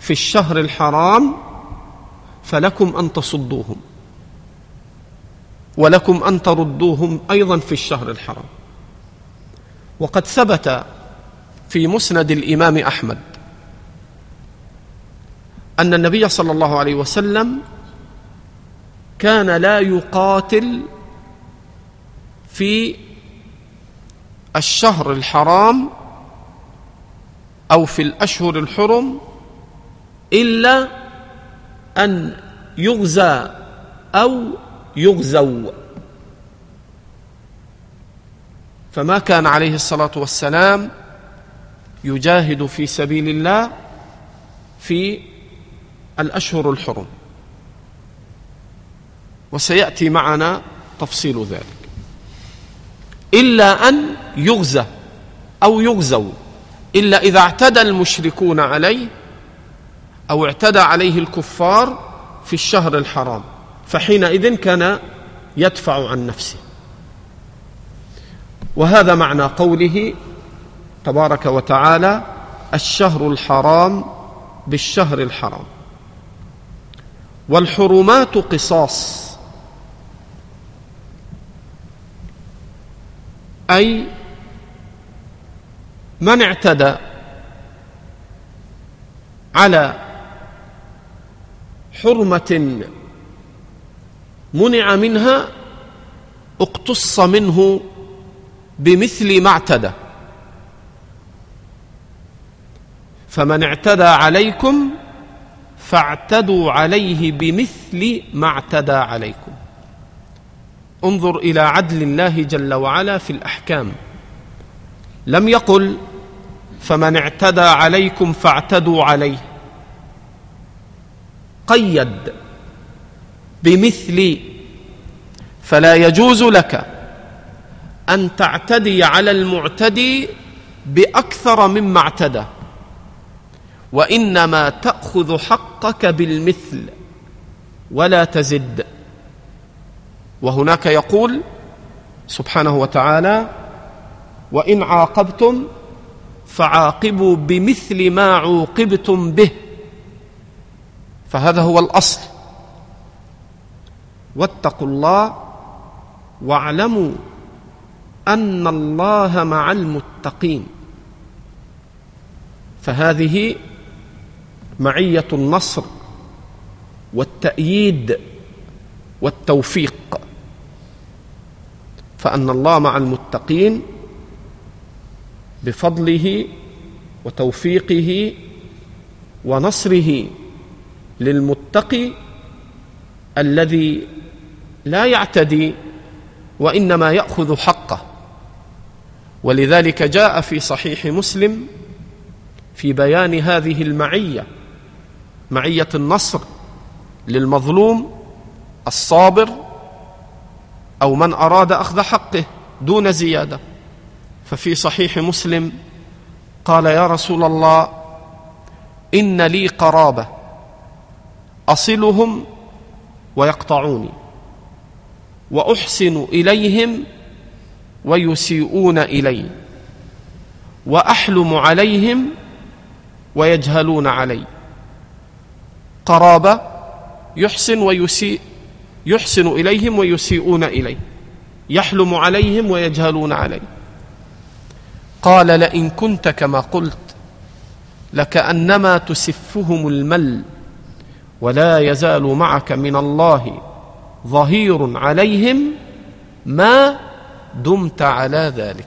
في الشهر الحرام فلكم أن تصدوهم. ولكم أن تردوهم أيضا في الشهر الحرام. وقد ثبت في مسند الإمام أحمد أن النبي صلى الله عليه وسلم كان لا يقاتل في الشهر الحرام أو في الأشهر الحرم إلا أن يغزى أو يغزوا فما كان عليه الصلاة والسلام يجاهد في سبيل الله في الأشهر الحرم. وسيأتي معنا تفصيل ذلك. إلا أن يغزى أو يغزوا إلا إذا اعتدى المشركون عليه أو اعتدى عليه الكفار في الشهر الحرام. فحينئذ كان يدفع عن نفسه. وهذا معنى قوله تبارك وتعالى الشهر الحرام بالشهر الحرام. والحرمات قصاص. أي من اعتدى على حرمة منع منها اقتص منه بمثل ما اعتدى. فمن اعتدى عليكم فاعتدوا عليه بمثل ما اعتدى عليكم. انظر إلى عدل الله جل وعلا في الأحكام. لم يقل فمن اعتدى عليكم فاعتدوا عليه. قيد. بمثل فلا يجوز لك أن تعتدي على المعتدي بأكثر مما اعتدى وإنما تأخذ حقك بالمثل ولا تزد. وهناك يقول سبحانه وتعالى وإن عاقبتم فعاقبوا بمثل ما عوقبتم به. فهذا هو الأصل. واتقوا الله واعلموا أن الله مع المتقين. فهذه معية النصر والتأييد والتوفيق. فأن الله مع المتقين بفضله وتوفيقه ونصره للمتقي الذي لا يعتدي وإنما يأخذ حقه. ولذلك جاء في صحيح مسلم في بيان هذه المعية معية النصر للمظلوم الصابر أو من أراد أخذ حقه دون زيادة. ففي صحيح مسلم قال يا رسول الله إن لي قرابة أصلهم ويقطعوني. وأحسن إليهم ويسيئون إلي وأحلم عليهم ويجهلون علي. قرابة يحسن ويسيء يحسن إليهم ويسيئون اليه يحلم عليهم ويجهلون عليه قال لئن كنت كما قلت لكأنما تسفهم المل ولا يزال معك من الله ظهير عليهم ما دمت على ذلك.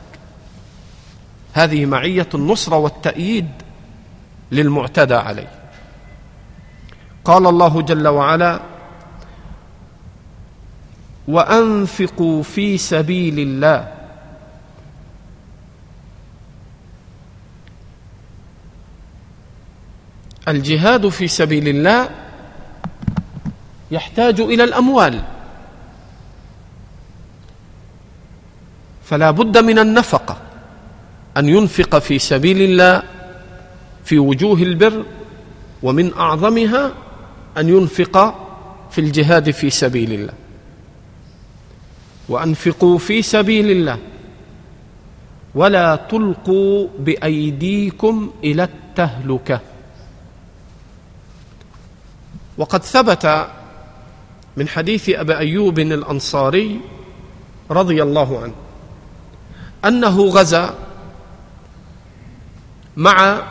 هذه معية النصره والتأييد للمعتدى عليه. قال الله جل وعلا وأنفقوا في سبيل الله. الجهاد في سبيل الله يحتاج إلى الأموال. فلا بد من النفقة أن ينفق في سبيل الله في وجوه البر ومن أعظمها أن ينفق في الجهاد في سبيل الله. وأنفقوا في سبيل الله. ولا تلقوا بأيديكم إلى التهلكة. وقد ثبت من حديث أبي أيوب الأنصاري رضي الله عنه أنه غزا مع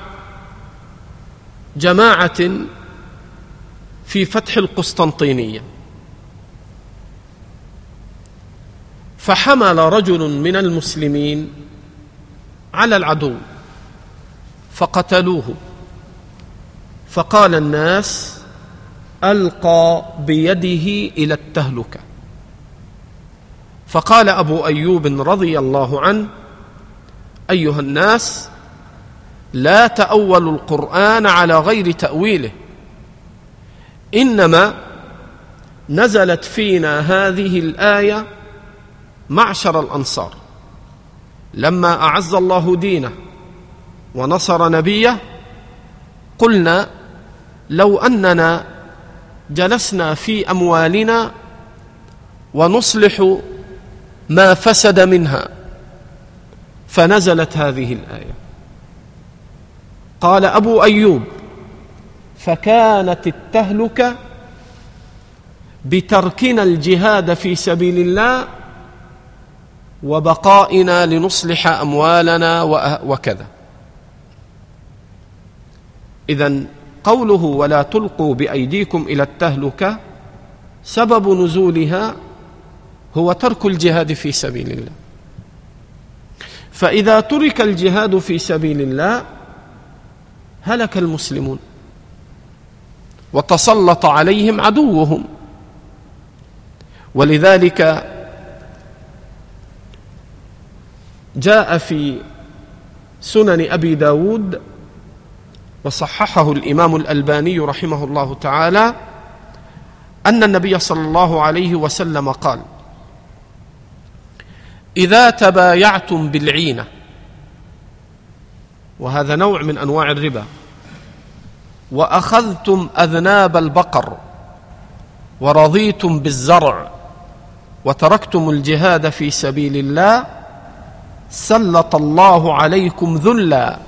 جماعة في فتح القسطنطينية. فحمل رجل من المسلمين على العدو فقتلوه. فقال الناس ألقى بيده إلى التهلكة. فقال أبو أيوب رضي الله عنه أيها الناس لا تأولوا القرآن على غير تأويله. إنما نزلت فينا هذه الآية معشر الأنصار. لما أعز الله دينه ونصر نبيه قلنا لو أننا جلسنا في أموالنا ونصلح ما فسد منها. فنزلت هذه الآية. قال أبو أيوب فكانت التهلكه بتركنا الجهاد في سبيل الله وبقائنا لنصلح أموالنا وكذا. اذا قوله ولا تلقوا بأيديكم إلى التهلكة سبب نزولها هو ترك الجهاد في سبيل الله. فإذا ترك الجهاد في سبيل الله هلك المسلمون وتسلط عليهم عدوهم. ولذلك جاء في سنن أبي داود وصححه الإمام الألباني رحمه الله تعالى أن النبي صلى الله عليه وسلم قال إذا تبايعتم بالعينة وهذا نوع من أنواع الربا وأخذتم أذناب البقر ورضيتم بالزرع وتركتم الجهاد في سبيل الله سلط الله عليكم ذلا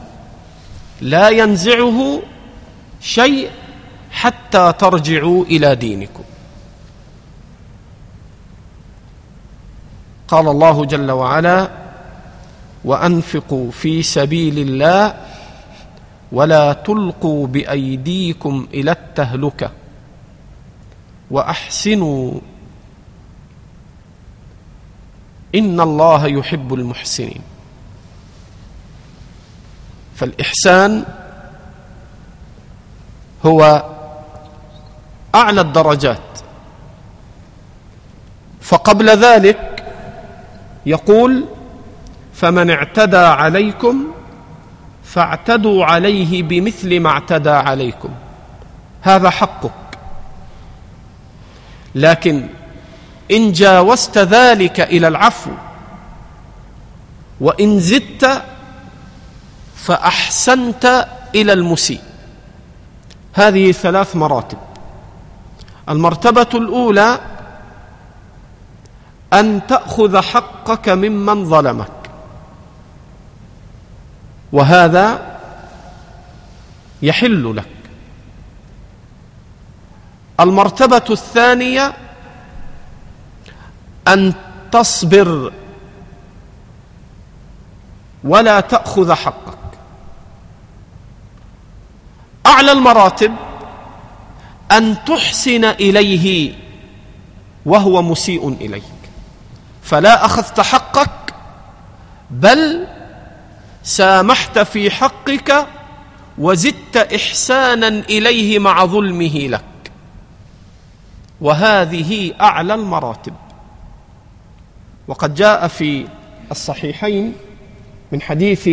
لا ينزعه شيء حتى ترجعوا إلى دينكم. قال الله جل وعلا وأنفقوا في سبيل الله ولا تلقوا بأيديكم إلى التهلكة وأحسنوا إن الله يحب المحسنين. فالإحسان هو أعلى الدرجات. فقبل ذلك يقول فمن اعتدى عليكم فاعتدوا عليه بمثل ما اعتدى عليكم. هذا حقك. لكن إن جاوزت ذلك إلى العفو وإن زدت فأحسنت إلى المسيء. هذه ثلاث مراتب. المرتبة الأولى أن تأخذ حقك ممن ظلمك. وهذا يحل لك. المرتبة الثانية أن تصبر ولا تأخذ حقك. أعلى المراتب أن تحسن إليه وهو مسيء إليك. فلا أخذت حقك بل سامحت في حقك وزدت إحسانا إليه مع ظلمه لك. وهذه أعلى المراتب. وقد جاء في الصحيحين من حديث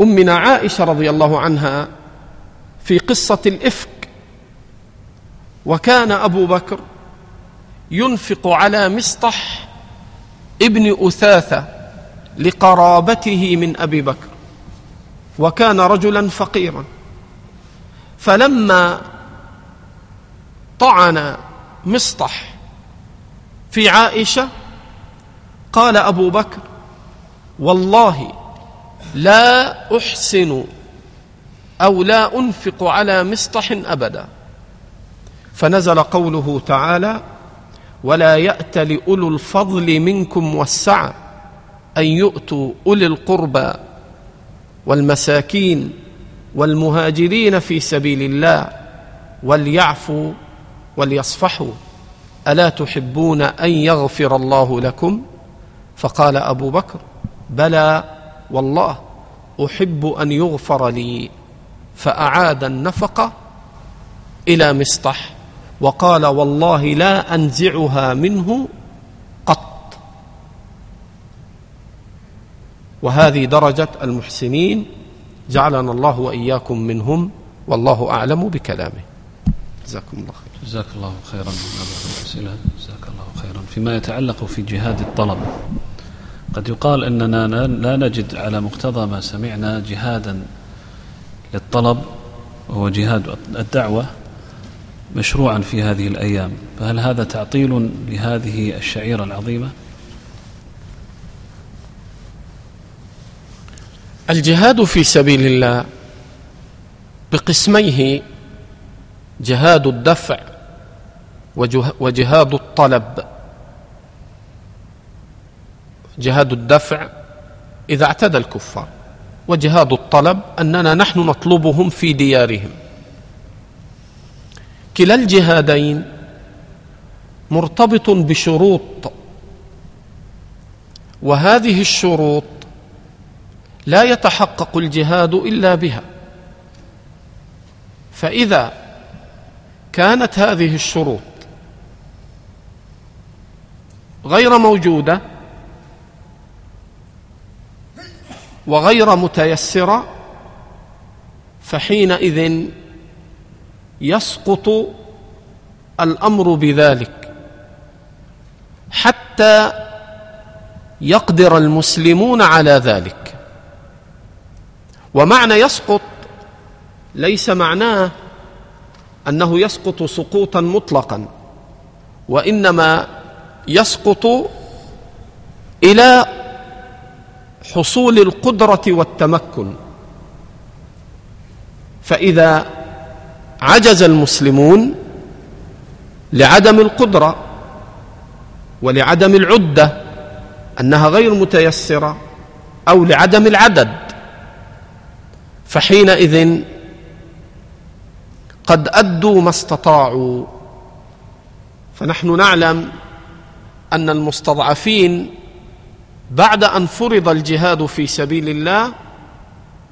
أمنا عائشة رضي الله عنها في قصة الإفك. وكان أبو بكر ينفق على مسطح ابن أثاثة لقرابته من أبي بكر وكان رجلا فقيرا. فلما طعن مسطح في عائشة قال أبو بكر والله لا أحسن أو لا أنفق على مسطح أبدا. فنزل قوله تعالى ولا يأت لأولو الفضل منكم والسعة أن يؤتوا أولي القربى والمساكين والمهاجرين في سبيل الله وليعفوا وليصفحوا. ألا تحبون أن يغفر الله لكم؟ فقال أبو بكر بلى. والله أحب أن يغفر لي فأعاد النفقه إلى مسطح وقال والله لا أنزعها منه قط. وهذه درجة المحسنين جعلنا الله وإياكم منهم والله أعلم بكلامه. جزاكم الله خير. جزاك الله خيرا. الأسئلة جزاك الله خيرا. فيما يتعلق في جهاد الطلب. قد يقال أننا لا نجد على مقتضى ما سمعنا جهادا للطلب وهو جهاد الدعوة مشروعا في هذه الأيام. فهل هذا تعطيل لهذه الشعيرة العظيمة؟ الجهاد في سبيل الله بقسميه جهاد الدفع وجهاد الطلب. جهاد الدفع إذا اعتدى الكفار وجهاد الطلب أننا نحن نطلبهم في ديارهم. كلا الجهادين مرتبط بشروط وهذه الشروط لا يتحقق الجهاد إلا بها. فإذا كانت هذه الشروط غير موجودة وغير متيسرة فحينئذ يسقط الأمر بذلك. حتى يقدر المسلمون على ذلك. ومعنى يسقط ليس معناه أنه يسقط سقوطا مطلقا وإنما يسقط إلى حصول القدرة والتمكن. فإذا عجز المسلمون لعدم القدرة ولعدم العدة أنها غير متيسرة أو لعدم العدد فحينئذ قد أدوا ما استطاعوا. فنحن نعلم أن المستضعفين بعد أن فرض الجهاد في سبيل الله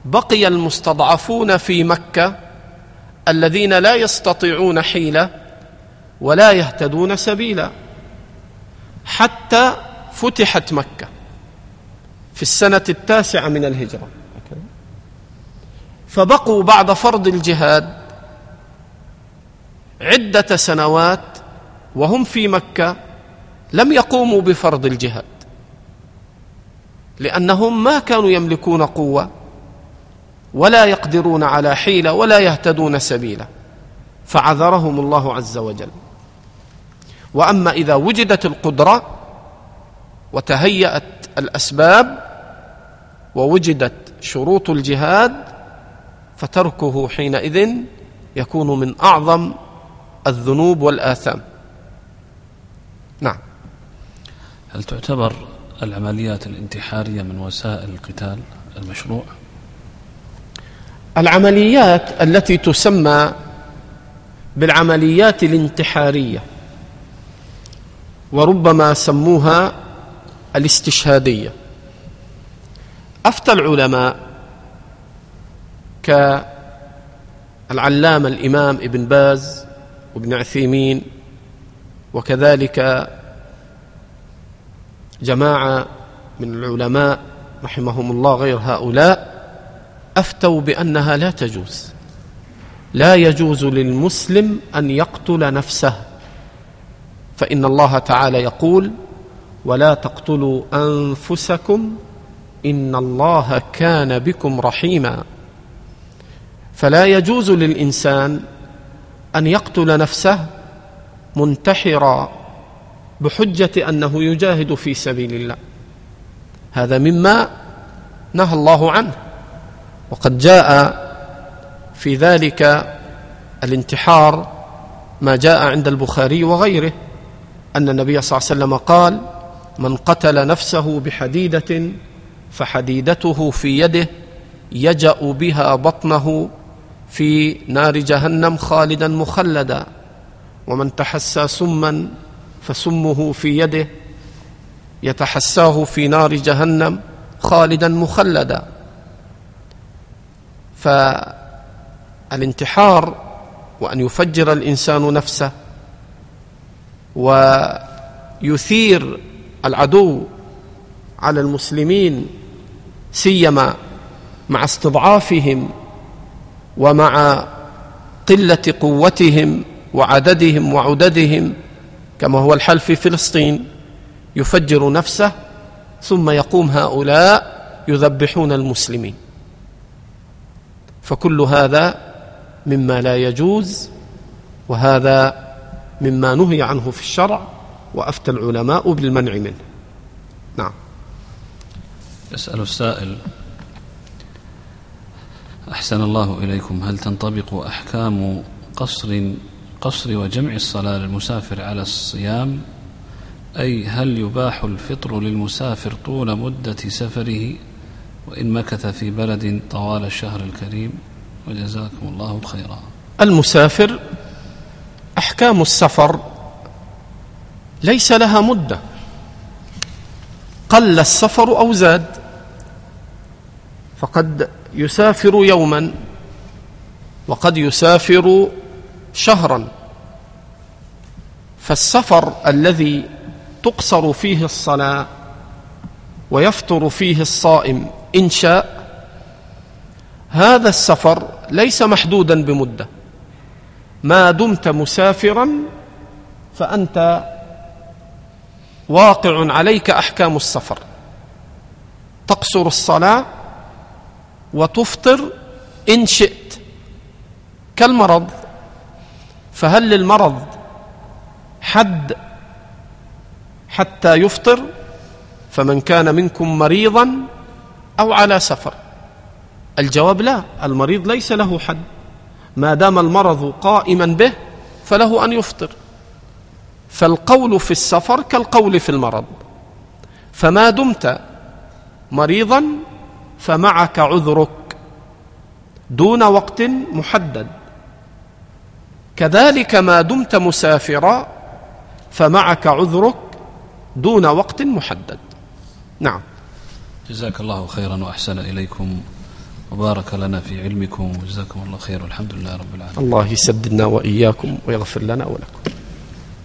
بقي المستضعفون في مكة الذين لا يستطيعون حيلة ولا يهتدون سبيلا. حتى فتحت مكة في السنة التاسعة من الهجرة. فبقوا بعد فرض الجهاد عدة سنوات وهم في مكة لم يقوموا بفرض الجهاد. لأنهم ما كانوا يملكون قوة ولا يقدرون على حيلة ولا يهتدون سبيلا. فعذرهم الله عز وجل. وأما إذا وجدت القدرة وتهيأت الأسباب ووجدت شروط الجهاد فتركه حينئذ يكون من أعظم الذنوب والآثام. نعم. هل تعتبر العمليات الانتحارية من وسائل القتال المشروع؟ العمليات التي تسمى بالعمليات الانتحارية وربما سموها الاستشهادية. أفتى العلماء كالعلامة الإمام ابن باز وابن عثيمين وكذلك جماعة من العلماء رحمهم الله غير هؤلاء أفتوا بأنها لا تجوز. لا يجوز للمسلم أن يقتل نفسه. فإن الله تعالى يقول ولا تقتلوا أنفسكم إن الله كان بكم رحيما. فلا يجوز للإنسان أن يقتل نفسه منتحرا بحجة أنه يجاهد في سبيل الله. هذا مما نهى الله عنه. وقد جاء في ذلك الانتحار ما جاء عند البخاري وغيره أن النبي صلى الله عليه وسلم قال من قتل نفسه بحديدة فحديدته في يده يجأ بها بطنه في نار جهنم خالدا مخلدا ومن تحسى سما فسمه في يده يتحساه في نار جهنم خالدا مخلدا. فالانتحار وأن يفجر الإنسان نفسه ويثير العدو على المسلمين سيما مع استضعافهم ومع قلة قوتهم وعددهم وعددهم كما هو الحال في فلسطين. يفجر نفسه ثم يقوم هؤلاء يذبحون المسلمين. فكل هذا مما لا يجوز وهذا مما نهي عنه في الشرع وأفتى العلماء بالمنع منه. نعم. يسأل السائل أحسن الله إليكم هل تنطبق أحكام قصر قصر وجمع الصلاة للمسافر على الصيام أي هل يباح الفطر للمسافر طول مدة سفره؟ وإن مكث في بلد طوال الشهر الكريم وجزاكم الله خيرا. المسافر أحكام السفر ليس لها مدة. قل السفر أو زاد فقد يسافر يوما وقد يسافر شهرا. فالسفر الذي تقصر فيه الصلاة ويفطر فيه الصائم إن شاء هذا السفر ليس محدودا بمدة. ما دمت مسافرا فأنت واقع عليك أحكام السفر. تقصر الصلاة وتفطر إن شئت. كالمرض فهل للمرض حد حتى يفطر فمن كان منكم مريضا أو على سفر؟ الجواب لا المريض ليس له حد. ما دام المرض قائما به فله أن يفطر. فالقول في السفر كالقول في المرض. فما دمت مريضا فمعك عذرك دون وقت محدد. كذلك ما دمت مسافرا فمعك عذرك دون وقت محدد. نعم. جزاك الله خيرا وأحسن إليكم. وبارك لنا في علمكم. وجزاكم الله خير والحمد لله رب العالمين. الله يسددنا وإياكم ويغفر لنا ولكم.